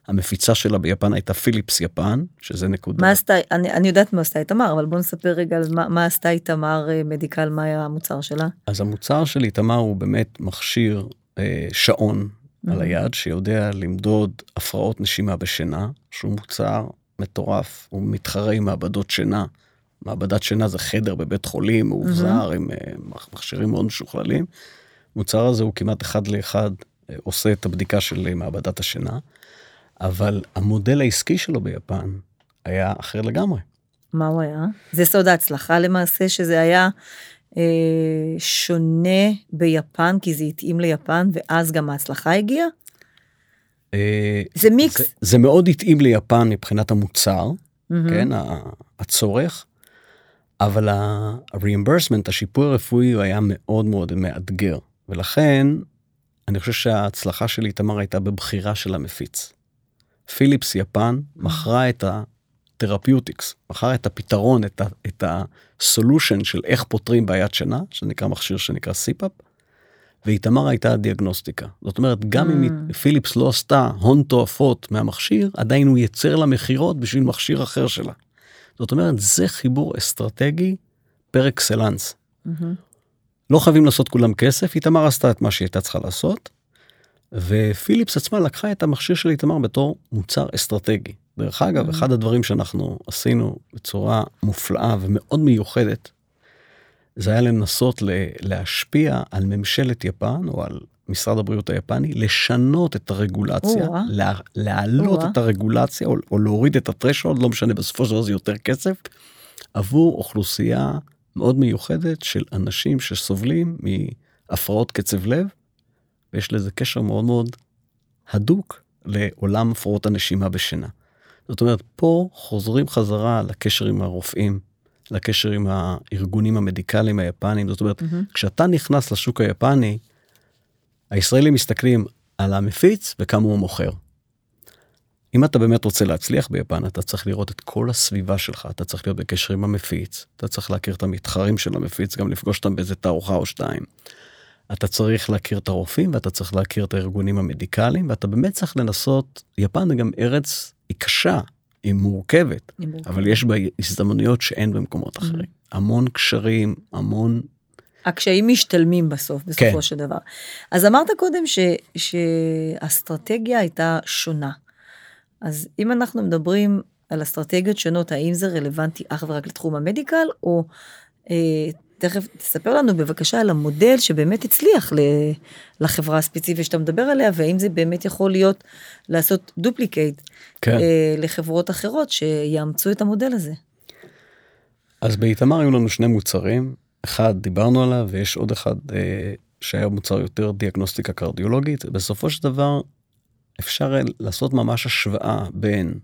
המפיצה שלה ביפן הייתה פיליפס יפן, שזה נקודה. מה עשתה, אני, אני יודעת מה עשתה איתמר, אבל בוא נספר רגע על מה, מה עשתה איתמר מדיקל, מה היה המוצר שלה. אז המוצר של איתמר הוא באמת מכשיר אה, שעון על היד, שיודע למדוד הפרעות נשימה בשינה, שהוא מוצר מטורף, הוא מתחרה עם מעבדות שינה. מעבדת שינה זה חדר בבית חולים, מאובזר, עם מכשירים מאוד משוכללים. המוצר הזה הוא כמעט אחד לאחד עושה את הבדיקה של מעבדת השינה, אבל המודל העסקי שלו ביפן היה אחר לגמרי. מה הוא היה? זה סוד ההצלחה למעשה, שזה היה אה, שונה ביפן, כי זה התאים ליפן, ואז גם ההצלחה הגיעה? אה, זה מיקס. זה, זה מאוד התאים ליפן מבחינת המוצר, mm-hmm. כן, הצורך, אבל ה-reimbursement, השיפוי הרפואי הוא היה מאוד מאוד מאתגר, ולכן אני חושב שההצלחה של איתמר הייתה בבחירה של המפיץ. פיליפס יפן מכרה את ה therapeutics, מכרה את הפתרון, את, ה, את ה solution של איך פותרים בעיית שינה, שנקרא מכשיר שנקרא CPAP, ואיתמר הייתה הדיאגנוסטיקה. זאת אומרת, גם mm. אם פיליפס לא עשתה הון תועפות מהמכשיר, עדיין הוא ייצר לה מכירות בשביל מכשיר אחר שלה. זאת אומרת, זה חיבור אסטרטגי par excellence. Mm-hmm. לא חייבים לעשות כולם כסף, איתמר עשתה את מה שהיא הייתה צריכה לעשות, ופיליפס עצמה לקחה את המכשיר של איתמר בתור מוצר אסטרטגי. דרך אגב, mm-hmm. אחד הדברים שאנחנו עשינו בצורה מופלאה ומאוד מיוחדת, זה היה לנסות להשפיע על ממשלת יפן או על משרד הבריאות היפני, לשנות את הרגולציה. לה, להעלות. את הרגולציה או, או להוריד את הטרשולד, לא משנה, בסופו של דבר זה יותר כסף, עבור אוכלוסייה מאוד מיוחדת של אנשים שסובלים מהפרעות קצב לב, ויש לזה קשר מאוד מאוד הדוק לעולם הפרעות הנשימה בשינה. זאת אומרת, פה חוזרים חזרה לקשר עם הרופאים, לקשר עם הארגונים המדיקליים היפנים. זאת אומרת, mm-hmm. כשאתה נכנס לשוק היפני, הישראלים מסתכלים על המפיץ וכמה הוא מוכר. אם אתה באמת רוצה להצליח ביפן, אתה צריך לראות את כל הסביבה שלך, אתה צריך להיות בקשר עם המפיץ, אתה צריך להכיר את המתחרים של המפיץ, גם לפגוש אותם באיזה תערוכה או שתיים. אתה צריך להכיר את הרופאים ואתה צריך להכיר את הארגונים המדיקליים, ואתה באמת צריך לנסות, יפן היא גם ארץ, היא קשה, היא מורכבת, היא מורכבת. אבל יש בה הזדמנויות שאין במקומות אחרים. המון קשרים, המון... הקשיים משתלמים בסוף, בסופו כן. של דבר. אז אמרת קודם ש, שהאסטרטגיה הייתה שונה. אז אם אנחנו מדברים על אסטרטגיות שונות, האם זה רלוונטי אך ורק לתחום המדיקל, או אה, תכף תספר לנו בבקשה על המודל שבאמת הצליח לחברה הספציפית שאתה מדבר עליה, והאם זה באמת יכול להיות לעשות duplicate כן. אה, לחברות אחרות שיאמצו את המודל הזה. אז באיתמר היו לנו שני מוצרים, אחד דיברנו עליו ויש עוד אחד אה, שהיה מוצר יותר דיאגנוסטיקה קרדיולוגית, בסופו של דבר אפשר לעשות ממש השוואה בין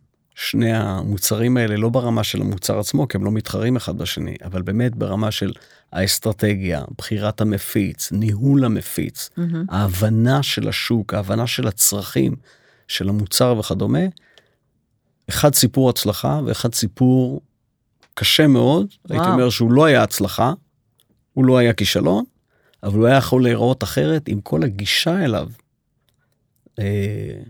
שני המוצרים האלה לא ברמה של המוצר עצמו כי הם לא מתחרים אחד בשני אבל באמת ברמה של האסטרטגיה בחירת המפיץ ניהול המפיץ mm-hmm. ההבנה של השוק ההבנה של הצרכים של המוצר וכדומה. אחד סיפור הצלחה ואחד סיפור קשה מאוד וואו. הייתי אומר שהוא לא היה הצלחה הוא לא היה כישלון אבל הוא היה יכול להיראות אחרת עם כל הגישה אליו. אה,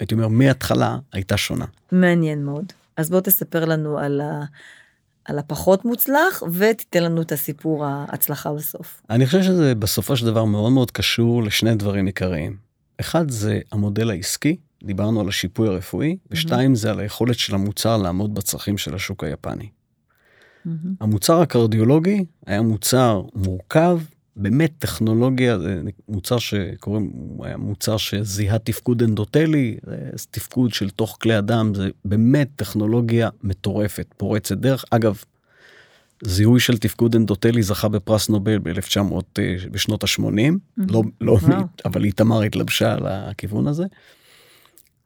הייתי אומר מההתחלה הייתה שונה. מעניין מאוד. אז בוא תספר לנו על, ה... על הפחות מוצלח ותיתן לנו את הסיפור ההצלחה בסוף. אני חושב שזה בסופו של דבר מאוד מאוד קשור לשני דברים עיקריים. אחד זה המודל העסקי, דיברנו על השיפוי הרפואי, ושתיים זה על היכולת של המוצר לעמוד בצרכים של השוק היפני. המוצר הקרדיולוגי היה מוצר מורכב, באמת טכנולוגיה זה מוצר שקוראים היה מוצר שזיהה תפקוד אנדוטלי תפקוד של תוך כלי אדם זה באמת טכנולוגיה מטורפת פורצת דרך אגב. זיהוי של תפקוד אנדוטלי זכה בפרס נובל ב-1900 אה, בשנות ה-80 mm-hmm. לא לא wow. אבל איתמר התלבשה על הכיוון הזה.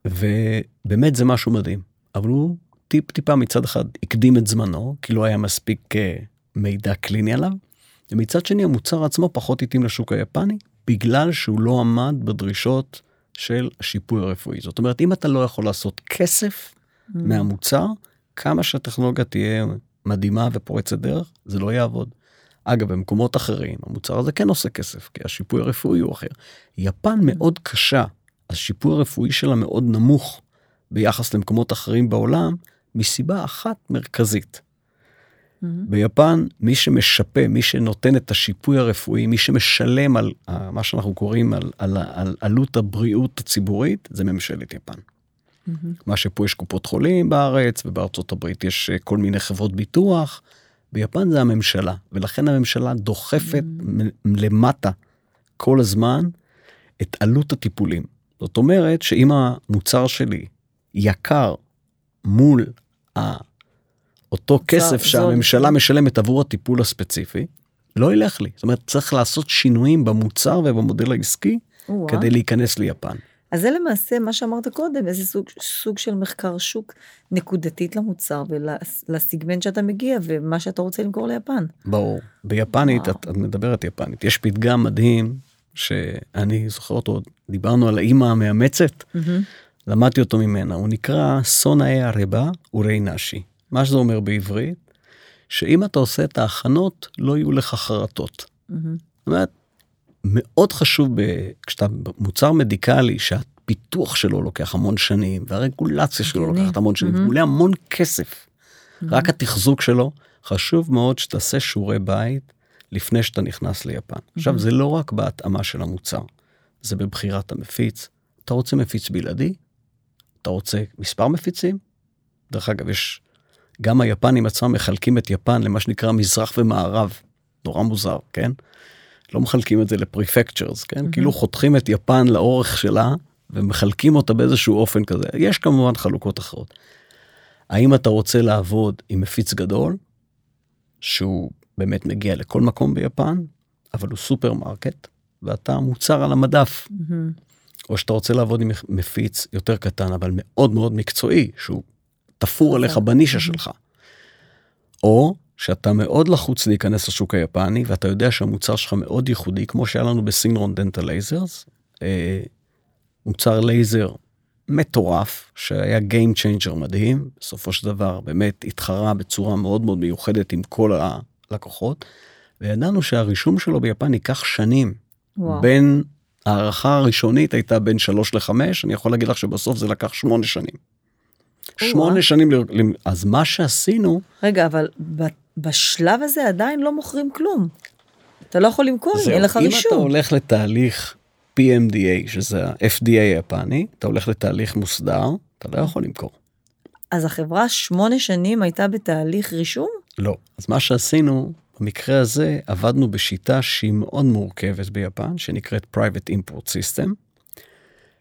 ובאמת זה משהו מדהים אבל הוא טיפ טיפה מצד אחד הקדים את זמנו כי לא היה מספיק אה, מידע קליני עליו. ומצד שני המוצר עצמו פחות התאים לשוק היפני בגלל שהוא לא עמד בדרישות של השיפוי הרפואי. זאת אומרת אם אתה לא יכול לעשות כסף mm. מהמוצר כמה שהטכנולוגיה תהיה מדהימה ופורצת דרך זה לא יעבוד. אגב במקומות אחרים המוצר הזה כן עושה כסף כי השיפוי הרפואי הוא אחר. יפן מאוד קשה השיפוי הרפואי שלה מאוד נמוך ביחס למקומות אחרים בעולם מסיבה אחת מרכזית. Mm-hmm. ביפן מי שמשפה מי שנותן את השיפוי הרפואי מי שמשלם על uh, מה שאנחנו קוראים על, על, על, על עלות הבריאות הציבורית זה ממשלת יפן. Mm-hmm. מה שפה יש קופות חולים בארץ ובארצות הברית יש uh, כל מיני חברות ביטוח. ביפן זה הממשלה ולכן הממשלה דוחפת mm-hmm. למטה כל הזמן את עלות הטיפולים. זאת אומרת שאם המוצר שלי יקר מול אותו כסף שהממשלה משלמת עבור הטיפול הספציפי, לא ילך לי. זאת אומרת, צריך לעשות שינויים במוצר ובמודל העסקי כדי להיכנס ליפן. אז זה למעשה מה שאמרת קודם, איזה סוג, סוג של מחקר שוק נקודתית למוצר ולסיגמנט שאתה מגיע ומה שאתה רוצה למכור ליפן. ברור. ביפנית, את, את מדברת יפנית, יש פתגם מדהים שאני זוכר אותו, דיברנו על האימא המאמצת, mm-hmm. למדתי אותו ממנה, הוא נקרא סונאי הרבה אורי נשי. מה שזה אומר בעברית, שאם אתה עושה את ההכנות, לא יהיו לך חרטות. Mm-hmm. זאת אומרת, מאוד חשוב ב... כשאתה מוצר מדיקלי שהפיתוח שלו לוקח המון שנים והרגולציה שלו לוקחת המון שנים, mm-hmm. הוא עולה המון כסף. Mm-hmm. רק התחזוק שלו, חשוב מאוד שתעשה שיעורי בית לפני שאתה נכנס ליפן. Mm-hmm. עכשיו זה לא רק בהתאמה של המוצר, זה בבחירת המפיץ. אתה רוצה מפיץ בלעדי? אתה רוצה מספר מפיצים? דרך אגב יש גם היפנים עצמם מחלקים את יפן למה שנקרא מזרח ומערב. נורא מוזר, כן? לא מחלקים את זה לפריפקצ'רס, כן? Mm-hmm. כאילו חותכים את יפן לאורך שלה ומחלקים אותה באיזשהו אופן כזה. יש כמובן חלוקות אחרות. האם אתה רוצה לעבוד עם מפיץ גדול, שהוא באמת מגיע לכל מקום ביפן, אבל הוא סופרמרקט, ואתה מוצר על המדף. Mm-hmm. או שאתה רוצה לעבוד עם מפיץ יותר קטן, אבל מאוד מאוד מקצועי, שהוא תפור עליך בנישה שלך. או שאתה מאוד לחוץ להיכנס לשוק היפני ואתה יודע שהמוצר שלך מאוד ייחודי כמו שהיה לנו בסינרון Dental Lasers. מוצר לייזר מטורף שהיה game changer מדהים בסופו של דבר באמת התחרה בצורה מאוד מאוד מיוחדת עם כל הלקוחות. וידענו שהרישום שלו ביפן ייקח שנים וואו. בין הערכה הראשונית הייתה בין 3 ל-5 אני יכול להגיד לך שבסוף זה לקח 8 שנים. שמונה שנים, אז מה שעשינו... רגע, אבל בשלב הזה עדיין לא מוכרים כלום. אתה לא יכול למכור אם אין לך רישום. אם אתה הולך לתהליך PMDA, שזה ה-FDA היפני, אתה הולך לתהליך מוסדר, אתה לא יכול למכור. אז החברה שמונה שנים הייתה בתהליך רישום? לא. אז מה שעשינו, במקרה הזה עבדנו בשיטה שהיא מאוד מורכבת ביפן, שנקראת Private Import System,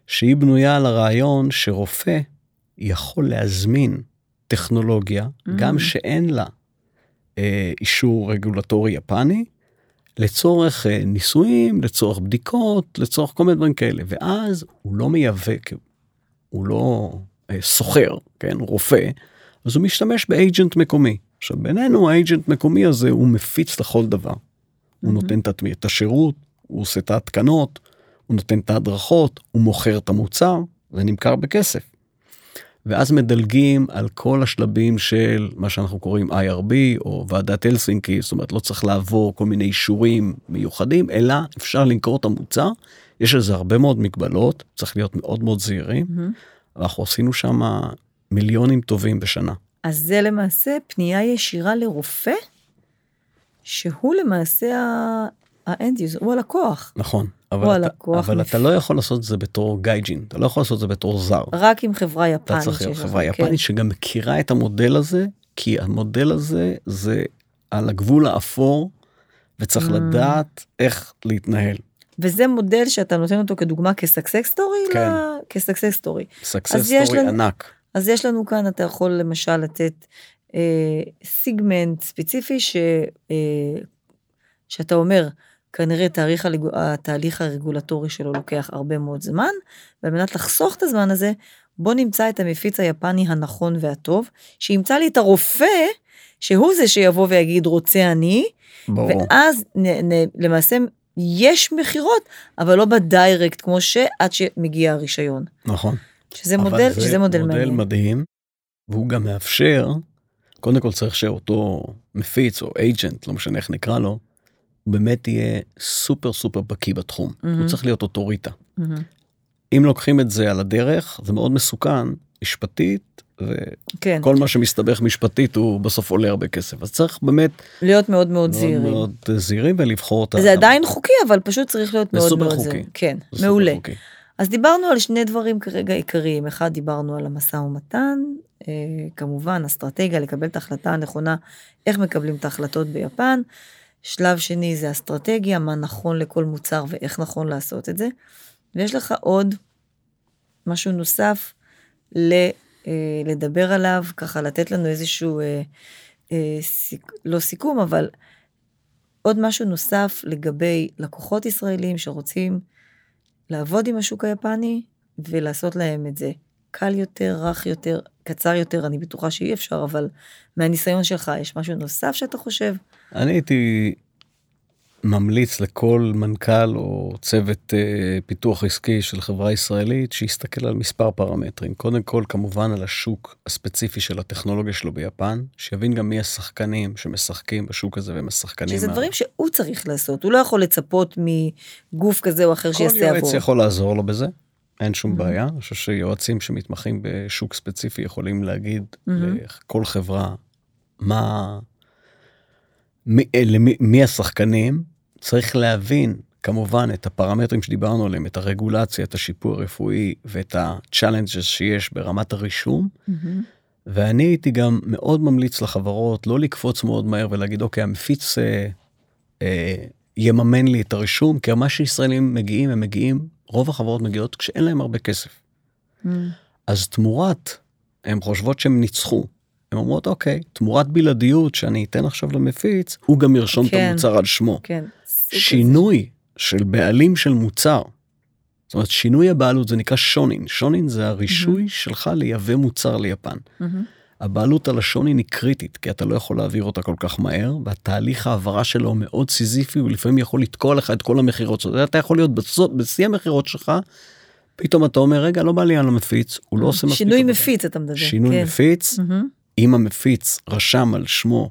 שהיא בנויה על הרעיון שרופא יכול להזמין טכנולוגיה, mm. גם שאין לה אה, אישור רגולטורי יפני, לצורך אה, ניסויים, לצורך בדיקות, לצורך כל מיני דברים כאלה, ואז הוא לא מייבא, הוא לא אה, סוחר, כן, רופא, אז הוא משתמש באג'נט מקומי. עכשיו בינינו האג'נט מקומי הזה הוא מפיץ לכל דבר. Mm-hmm. הוא נותן את השירות, הוא עושה את ההתקנות, הוא נותן את ההדרכות, הוא מוכר את המוצר, זה נמכר בכסף. ואז מדלגים על כל השלבים של מה שאנחנו קוראים IRB או ועדת הלסינקי, זאת אומרת לא צריך לעבור כל מיני אישורים מיוחדים, אלא אפשר למכור את המוצר. יש לזה הרבה מאוד מגבלות, צריך להיות מאוד מאוד זהירים. Mm-hmm. אנחנו עשינו שם מיליונים טובים בשנה. אז זה למעשה פנייה ישירה לרופא, שהוא למעשה ה end user, הוא הלקוח. נכון. אבל, אתה, אבל מפ... אתה לא יכול לעשות את זה בתור gaijin, אתה לא יכול לעשות את זה בתור זר. רק עם חברה יפנית. אתה צריך להיות חברה יפנית כן. שגם מכירה את המודל הזה, כי המודל הזה זה על הגבול האפור, וצריך mm. לדעת איך להתנהל. וזה מודל שאתה נותן אותו כדוגמה כ success story? כן. לה... כ success story. success story לנו... ענק. אז יש לנו כאן, אתה יכול למשל לתת אה, סיגמנט ספציפי ש, אה, שאתה אומר, כנראה תאריך. התהליך הרגולטורי שלו לוקח הרבה מאוד זמן, ועל מנת לחסוך את הזמן הזה, בוא נמצא את המפיץ היפני הנכון והטוב, שימצא לי את הרופא, שהוא זה שיבוא ויגיד רוצה אני, ברור. ואז נ, נ, למעשה יש מכירות, אבל לא בדיירקט כמו שעד שמגיע הרישיון. נכון. שזה מודל, שזה מודל מעניין. מודל מדהים, והוא גם מאפשר, קודם כל צריך שאותו מפיץ או אייג'נט, לא משנה איך נקרא לו, הוא באמת יהיה סופר סופר בקיא בתחום, mm-hmm. הוא צריך להיות אוטוריטה. Mm-hmm. אם לוקחים את זה על הדרך, זה מאוד מסוכן, משפטית, וכל כן. מה שמסתבך משפטית הוא בסוף עולה הרבה כסף. אז צריך באמת... להיות מאוד מאוד זהירים. מאוד מאוד זהירים ולבחור את ה... זה עדיין חוקי, אבל פשוט צריך להיות מאוד מאוד זהירים. כן, מעולה. חוקי. אז דיברנו על שני דברים כרגע עיקריים. אחד, דיברנו על המשא ומתן, אה, כמובן, אסטרטגיה, לקבל את ההחלטה הנכונה, איך מקבלים את ההחלטות ביפן. שלב שני זה אסטרטגיה, מה נכון לכל מוצר ואיך נכון לעשות את זה. ויש לך עוד משהו נוסף ל, אה, לדבר עליו, ככה לתת לנו איזשהו, אה, אה, סיק, לא סיכום, אבל עוד משהו נוסף לגבי לקוחות ישראלים שרוצים לעבוד עם השוק היפני ולעשות להם את זה קל יותר, רך יותר, קצר יותר, אני בטוחה שאי אפשר, אבל מהניסיון שלך, יש משהו נוסף שאתה חושב? אני הייתי ממליץ לכל מנכ"ל או צוות אה, פיתוח עסקי של חברה ישראלית שיסתכל על מספר פרמטרים. קודם כל, כמובן על השוק הספציפי של הטכנולוגיה שלו ביפן, שיבין גם מי השחקנים שמשחקים בשוק הזה והם השחקנים. שזה מה... דברים שהוא צריך לעשות, הוא לא יכול לצפות מגוף כזה או אחר שיעשה עבור. כל יועץ יכול לעזור לו בזה. אין שום mm-hmm. בעיה, אני חושב שיועצים שמתמחים בשוק ספציפי יכולים להגיד mm-hmm. לכל חברה מה, מי, אה, למי, מי השחקנים, צריך להבין כמובן את הפרמטרים שדיברנו עליהם, את הרגולציה, את השיפור הרפואי ואת ה-challenges שיש ברמת הרישום. Mm-hmm. ואני הייתי גם מאוד ממליץ לחברות לא לקפוץ מאוד מהר ולהגיד אוקיי המפיץ אה, אה, יממן לי את הרישום כי מה שישראלים מגיעים הם מגיעים רוב החברות מגיעות כשאין להם הרבה כסף. Mm. אז תמורת הן חושבות שהם ניצחו הן אומרות אוקיי תמורת בלעדיות שאני אתן עכשיו למפיץ הוא גם ירשום כן, את המוצר על שמו. כן. שינוי של בעלים של מוצר. זאת אומרת שינוי הבעלות זה נקרא שונין שונין זה הרישוי mm-hmm. שלך לייבא מוצר ליפן. Mm-hmm. הבעלות על השונין היא קריטית כי אתה לא יכול להעביר אותה כל כך מהר והתהליך העברה שלו מאוד סיזיפי ולפעמים יכול לתקוע לך את כל המכירות שלך אתה יכול להיות בשיא המכירות שלך. פתאום אתה אומר רגע לא בא לי על המפיץ הוא לא עושה מספיק. שינוי מפיץ אתה מדבר. שינוי כן. מפיץ mm-hmm. אם המפיץ רשם על שמו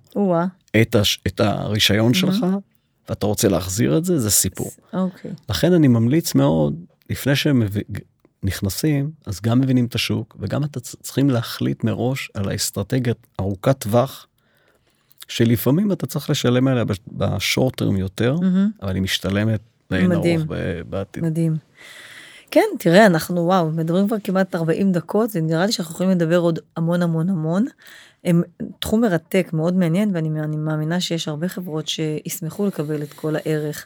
את, הש, את הרישיון mm-hmm. שלך ואתה רוצה להחזיר את זה, זה סיפור. אוקיי. לכן אני ממליץ מאוד, לפני שהם נכנסים, אז גם מבינים את השוק, וגם אתה צריכים להחליט מראש על האסטרטגיה ארוכת טווח, שלפעמים אתה צריך לשלם עליה בשורט טרם יותר, mm-hmm. אבל היא משתלמת לאין ארוך בעתיד. מדהים. כן, תראה, אנחנו וואו, מדברים כבר כמעט 40 דקות, ונראה לי שאנחנו יכולים לדבר עוד המון המון המון. הם תחום מרתק, מאוד מעניין, ואני מאמינה שיש הרבה חברות שישמחו לקבל את כל הערך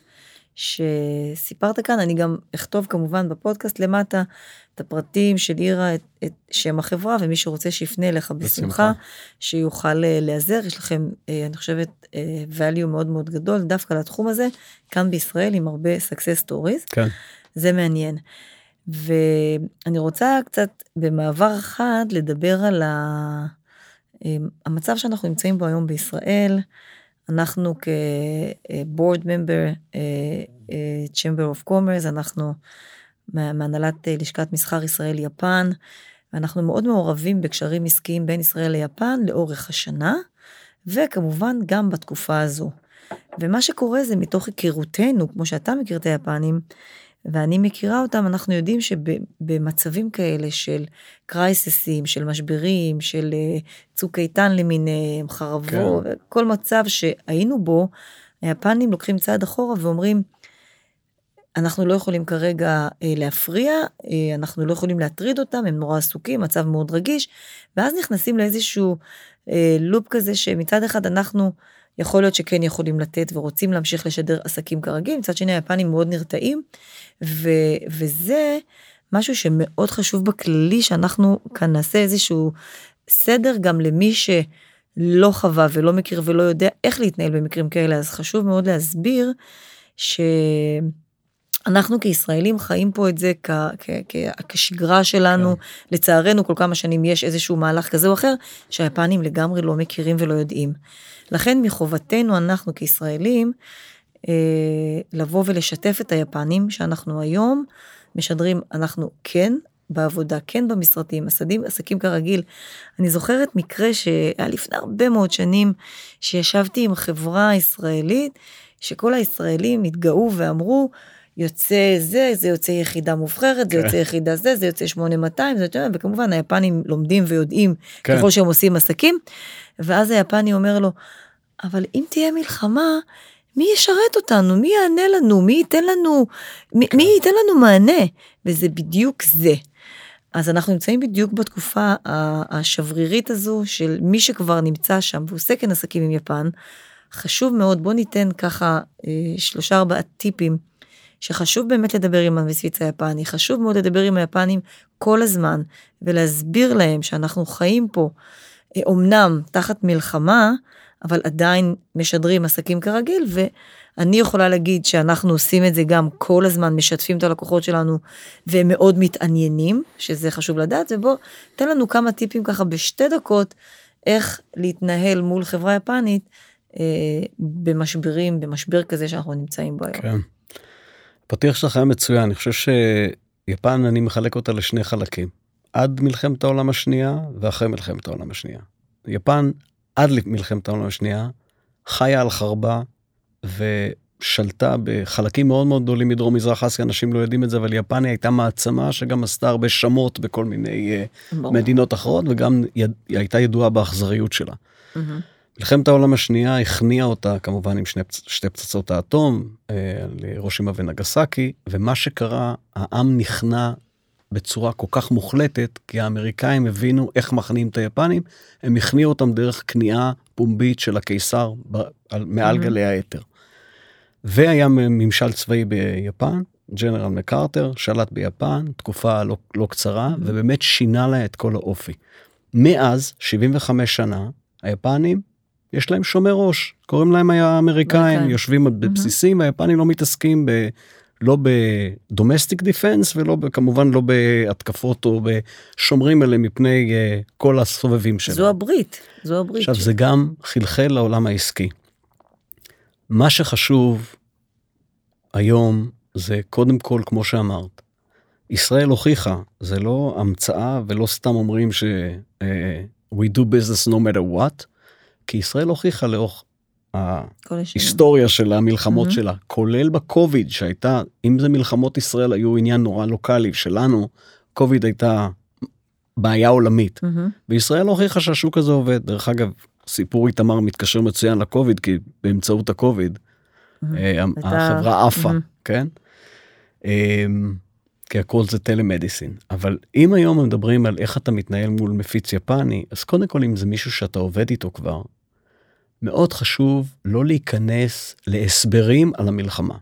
שסיפרת כאן. אני גם אכתוב כמובן בפודקאסט למטה את הפרטים של אירה, את, את שם החברה, ומי שרוצה שיפנה אליך בשמחה, שיוכל אה, להיעזר. יש לכם, אה, אני חושבת, אה, value מאוד מאוד גדול דווקא לתחום הזה, כאן בישראל עם הרבה success stories. כן. זה מעניין. ואני רוצה קצת במעבר חד לדבר על ה... המצב שאנחנו נמצאים בו היום בישראל. אנחנו כ-board member, Chamber of Commerce, אנחנו מהנהלת לשכת מסחר ישראל-יפן, ואנחנו מאוד מעורבים בקשרים עסקיים בין ישראל ליפן לאורך השנה, וכמובן גם בתקופה הזו. ומה שקורה זה מתוך היכרותנו, כמו שאתה מכיר את היפנים, ואני מכירה אותם, אנחנו יודעים שבמצבים כאלה של קרייססים, של משברים, של אה, צוק איתן למיניהם, חרבו, כן. כל מצב שהיינו בו, היפנים לוקחים צעד אחורה ואומרים, אנחנו לא יכולים כרגע אה, להפריע, אה, אנחנו לא יכולים להטריד אותם, הם נורא עסוקים, מצב מאוד רגיש, ואז נכנסים לאיזשהו אה, לופ כזה שמצד אחד אנחנו יכול להיות שכן יכולים לתת ורוצים להמשיך לשדר עסקים כרגיל, מצד שני היפנים מאוד נרתעים, ו, וזה משהו שמאוד חשוב בכללי שאנחנו כאן נעשה איזשהו סדר גם למי שלא חווה ולא מכיר ולא יודע איך להתנהל במקרים כאלה, אז חשוב מאוד להסביר ש... אנחנו כישראלים חיים פה את זה כ- כ- כ- כשגרה שלנו, כן. לצערנו כל כמה שנים יש איזשהו מהלך כזה או אחר, שהיפנים לגמרי לא מכירים ולא יודעים. לכן מחובתנו אנחנו כישראלים, אה, לבוא ולשתף את היפנים שאנחנו היום משדרים, אנחנו כן בעבודה, כן במשרדים, עסקים, עסקים כרגיל. אני זוכרת מקרה שהיה לפני הרבה מאוד שנים, שישבתי עם חברה ישראלית, שכל הישראלים התגאו ואמרו, יוצא זה, זה יוצא יחידה מובחרת, זה כן. יוצא יחידה זה, זה יוצא 8200, זה יותר, וכמובן היפנים לומדים ויודעים כן. ככל שהם עושים עסקים, ואז היפני אומר לו, אבל אם תהיה מלחמה, מי ישרת אותנו? מי יענה לנו? מי ייתן לנו, מי, מי ייתן לנו מענה? וזה בדיוק זה. אז אנחנו נמצאים בדיוק בתקופה השברירית הזו של מי שכבר נמצא שם ועושה כן עסקים עם יפן. חשוב מאוד, בוא ניתן ככה אה, שלושה ארבעה טיפים שחשוב באמת לדבר עם המפיץ היפני, חשוב מאוד לדבר עם היפנים כל הזמן ולהסביר להם שאנחנו חיים פה אומנם תחת מלחמה, אבל עדיין משדרים עסקים כרגיל ואני יכולה להגיד שאנחנו עושים את זה גם כל הזמן משתפים את הלקוחות שלנו והם מאוד מתעניינים שזה חשוב לדעת ובוא תן לנו כמה טיפים ככה בשתי דקות איך להתנהל מול חברה יפנית אה, במשברים במשבר כזה שאנחנו נמצאים בו היום. כן. פתיח שלך היה מצוין אני חושב שיפן אני מחלק אותה לשני חלקים עד מלחמת העולם השנייה ואחרי מלחמת העולם השנייה. יפן עד מלחמת העולם השנייה חיה על חרבה ושלטה בחלקים מאוד מאוד גדולים מדרום מזרח אסיה אנשים לא יודעים את זה אבל יפניה הייתה מעצמה שגם עשתה הרבה שמות בכל מיני uh, מדינות אחרות וגם יד, היא הייתה ידועה באכזריות שלה. Mm-hmm. מלחמת העולם השנייה הכניעה אותה כמובן עם שני, שתי פצצות האטום אה, לראשימה ונגסקי ומה שקרה העם נכנע בצורה כל כך מוחלטת כי האמריקאים הבינו איך מכניעים את היפנים הם הכניעו אותם דרך כניעה פומבית של הקיסר ב, על, מעל mm-hmm. גלי האתר. והיה ממשל צבאי ביפן ג'נרל מקארטר שלט ביפן תקופה לא, לא קצרה mm-hmm. ובאמת שינה לה את כל האופי. מאז 75 שנה היפנים יש להם שומר ראש קוראים להם האמריקאים יושבים בבסיסים היפנים לא מתעסקים ב... לא בדומסטיק דיפנס ולא כמובן לא בהתקפות או בשומרים עליהם מפני uh, כל הסובבים שלהם. זו הברית, זו הברית. עכשיו זה גם חלחל לעולם העסקי. מה שחשוב היום זה קודם כל כמו שאמרת, ישראל הוכיחה, זה לא המצאה ולא סתם אומרים ש uh, we do business no matter what, כי ישראל הוכיחה לאורך ההיסטוריה של המלחמות mm-hmm. שלה, כולל בקוביד שהייתה, אם זה מלחמות ישראל היו עניין נורא לוקאלי שלנו, קוביד הייתה בעיה עולמית. Mm-hmm. וישראל הוכיחה שהשוק הזה עובד. דרך אגב, סיפור איתמר מתקשר מצוין לקוביד, כי באמצעות הקוביד, mm-hmm. החברה עפה, mm-hmm. כן? אמ, כי הכל זה טלמדיסין. אבל אם היום מדברים על איך אתה מתנהל מול מפיץ יפני, אז קודם כל אם זה מישהו שאתה עובד איתו כבר, מאוד חשוב לא להיכנס להסברים על המלחמה.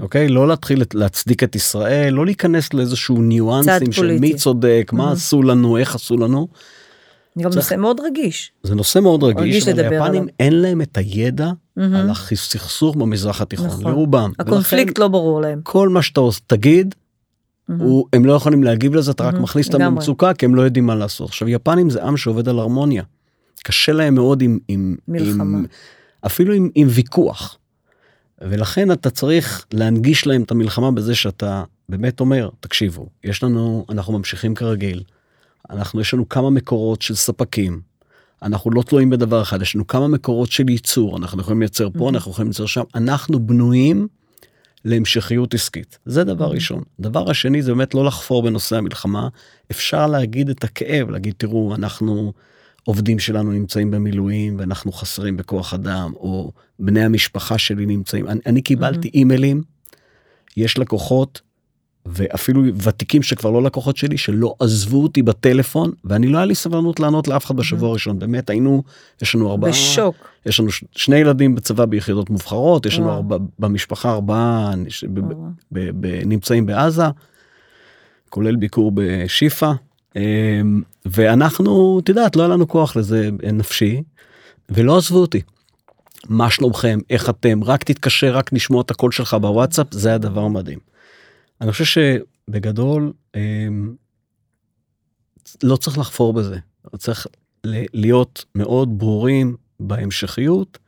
אוקיי? לא להתחיל להצדיק את ישראל, לא להיכנס לאיזשהו ניואנסים של מי צודק, מה עשו לנו, איך עשו לנו. זה גם נושא מאוד רגיש. זה נושא מאוד רגיש, אבל ליפנים אין להם את הידע על הסכסוך במזרח התיכון, נכון. לרובם. הקונפליקט לא ברור להם. כל מה שאתה תגיד, הם לא יכולים להגיב לזה, אתה רק מכניס אותם למצוקה, כי הם לא יודעים מה לעשות. עכשיו, יפנים זה עם שעובד על הרמוניה. קשה להם מאוד עם, עם, מלחמה. עם אפילו עם, עם ויכוח. ולכן אתה צריך להנגיש להם את המלחמה בזה שאתה באמת אומר, תקשיבו, יש לנו, אנחנו ממשיכים כרגיל, אנחנו, יש לנו כמה מקורות של ספקים, אנחנו לא תלויים בדבר אחד, יש לנו כמה מקורות של ייצור, אנחנו יכולים לייצר פה, אנחנו יכולים לייצר שם, אנחנו בנויים להמשכיות עסקית. זה דבר ראשון. דבר השני זה באמת לא לחפור בנושא המלחמה, אפשר להגיד את הכאב, להגיד תראו, אנחנו... עובדים שלנו נמצאים במילואים ואנחנו חסרים בכוח אדם או בני המשפחה שלי נמצאים. אני, אני קיבלתי mm-hmm. אימיילים יש לקוחות ואפילו ותיקים שכבר לא לקוחות שלי שלא עזבו אותי בטלפון ואני לא היה לי סבלנות לענות לאף אחד בשבוע הראשון. באמת היינו יש לנו ארבעה בשוק. יש לנו שני ילדים בצבא ביחידות מובחרות יש לנו ארבע, במשפחה ארבעה נמצאים בעזה כולל ביקור בשיפא ואנחנו, את יודעת, לא היה לנו כוח לזה נפשי, ולא עזבו אותי. מה שלומכם, איך אתם, רק תתקשר, רק נשמוע את הקול שלך בוואטסאפ, זה הדבר מדהים. אני חושב שבגדול, אמ, לא צריך לחפור בזה, צריך להיות מאוד ברורים בהמשכיות,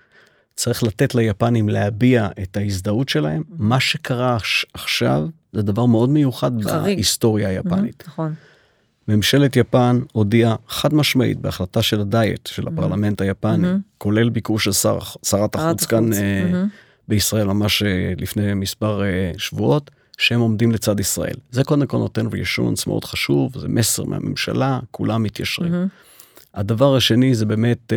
צריך לתת ליפנים להביע את ההזדהות שלהם. מה שקרה עכשיו זה דבר מאוד מיוחד חריג. בהיסטוריה היפנית. נכון. ממשלת יפן הודיעה חד משמעית בהחלטה של הדיאט של הפרלמנט היפני, mm-hmm. כולל ביקור של שר, שרת החוץ כאן mm-hmm. בישראל ממש אה, לפני מספר אה, שבועות, שהם עומדים לצד ישראל. זה קודם כל נותן רישונס מאוד חשוב, זה מסר מהממשלה, כולם מתיישרים. Mm-hmm. הדבר השני זה באמת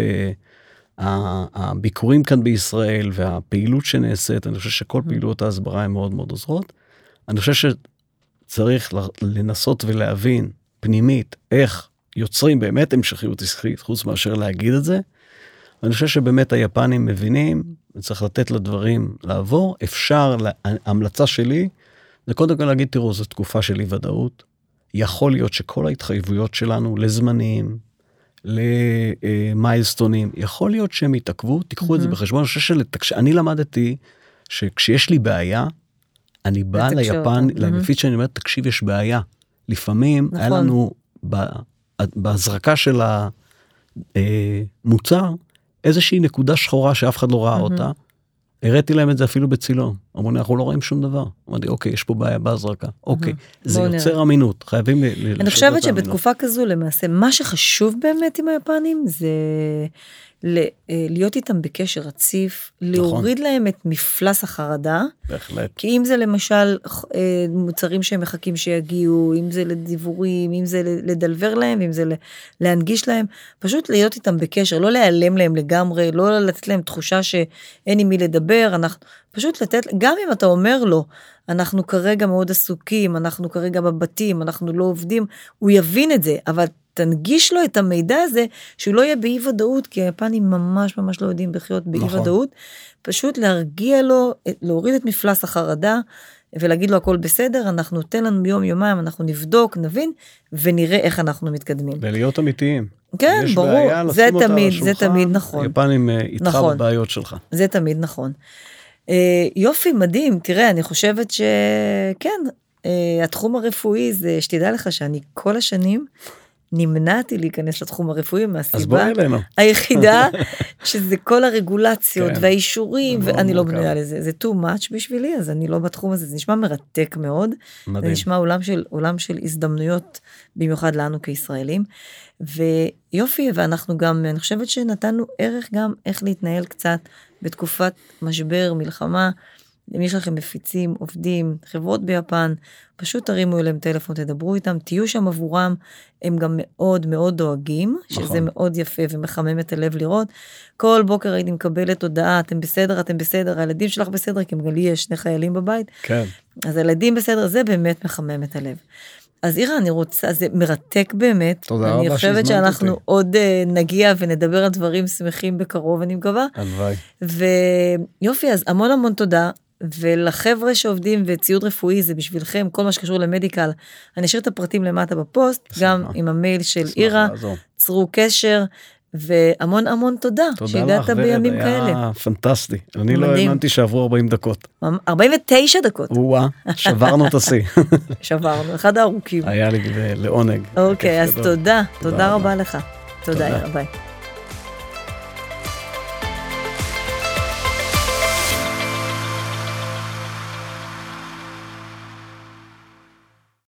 הביקורים כאן בישראל והפעילות שנעשית, אני חושב שכל mm-hmm. פעילות ההסברה הן מאוד מאוד עוזרות. אני חושב שצריך לנסות ולהבין פנימית איך יוצרים באמת המשכיות עסקית חוץ מאשר להגיד את זה. אני חושב שבאמת היפנים מבינים וצריך לתת לדברים לעבור אפשר ההמלצה שלי זה קודם כל להגיד תראו זו תקופה של אי ודאות. יכול להיות שכל ההתחייבויות שלנו לזמנים למיילסטונים יכול להיות שהם יתעכבו תיקחו mm-hmm. את זה בחשבון אני חושב שאני למדתי שכשיש לי בעיה אני בא ליפן mm-hmm. למפיץ שאני אומר תקשיב יש בעיה לפעמים נכון. היה לנו בהזרקה של המוצר איזושהי נקודה שחורה שאף אחד לא ראה mm-hmm. אותה. הראיתי להם את זה אפילו בצילום. אמרו לי אנחנו לא רואים שום דבר. אמרתי אוקיי יש פה בעיה בהזרקה. אוקיי זה יוצר. אמינות חייבים. אני חושבת שבתקופה כזו למעשה מה שחשוב באמת עם היפנים זה להיות איתם בקשר רציף, נכון. להוריד להם את מפלס החרדה. בהחלט. כי אם זה למשל אה, מוצרים שהם מחכים שיגיעו, אם זה לדיבורים, אם זה לדלבר להם, אם זה להנגיש להם, פשוט להיות איתם בקשר, לא להיעלם להם לגמרי, לא לתת להם תחושה שאין עם מי לדבר, אנחנו פשוט לתת, גם אם אתה אומר לו, אנחנו כרגע מאוד עסוקים, אנחנו כרגע בבתים, אנחנו לא עובדים, הוא יבין את זה, אבל תנגיש לו את המידע הזה, שהוא לא יהיה באי ודאות, כי היפנים ממש ממש לא יודעים לחיות באי נכון. ודאות. פשוט להרגיע לו, להוריד את מפלס החרדה, ולהגיד לו הכל בסדר, אנחנו תן לנו יום יומיים, אנחנו נבדוק, נבין, ונראה איך אנחנו מתקדמים. ולהיות אמיתיים. כן, ברור, בעיה, זה תמיד, זה תמיד נכון. היפנים אה, איתך נכון, בבעיות שלך. זה תמיד נכון. אה, יופי, מדהים, תראה, אני חושבת שכן, אה, התחום הרפואי זה, שתדע לך שאני כל השנים נמנעתי להיכנס לתחום הרפואי מהסיבה היחידה שזה כל הרגולציות כן. והאישורים ואני לא בנויה לזה. זה too much בשבילי אז אני לא בתחום הזה. זה נשמע מרתק מאוד. מדהים. זה נשמע עולם של עולם של הזדמנויות במיוחד לנו כישראלים. ויופי ואנחנו גם אני חושבת שנתנו ערך גם איך להתנהל קצת בתקופת משבר מלחמה אם יש לכם מפיצים, עובדים, חברות ביפן, פשוט תרימו אליהם טלפון, תדברו איתם, תהיו שם עבורם, הם גם מאוד מאוד דואגים, שזה נכון. מאוד יפה ומחמם את הלב לראות. כל בוקר הייתי מקבלת הודעה, אתם בסדר, אתם בסדר, הילדים שלך בסדר, כי גם לי יש שני חיילים בבית, כן. אז הילדים בסדר, זה באמת מחמם את הלב. אז אירה, אני רוצה, זה מרתק באמת. תודה אני רבה חושבת שהזמנת שאנחנו אותי. עוד uh, נגיע ונדבר על דברים שמחים בקרוב, אני מקווה. הלוואי. ויופי, אז המון המון תודה. ולחבר'ה שעובדים וציוד רפואי זה בשבילכם כל מה שקשור למדיקל אני אשאיר את הפרטים למטה בפוסט בשמחה. גם עם המייל של אירה. צרו קשר והמון המון תודה, תודה שהגעת לך, בימים ורד, כאלה. היה פנטסטי. אני לא מדהים. האמנתי שעברו 40 דקות. 49 דקות או-אה, שברנו את השיא. שברנו אחד הארוכים. היה לי לעונג. אוקיי אז. תודה תודה תודה רבה. לך. תודה תודה. ביי.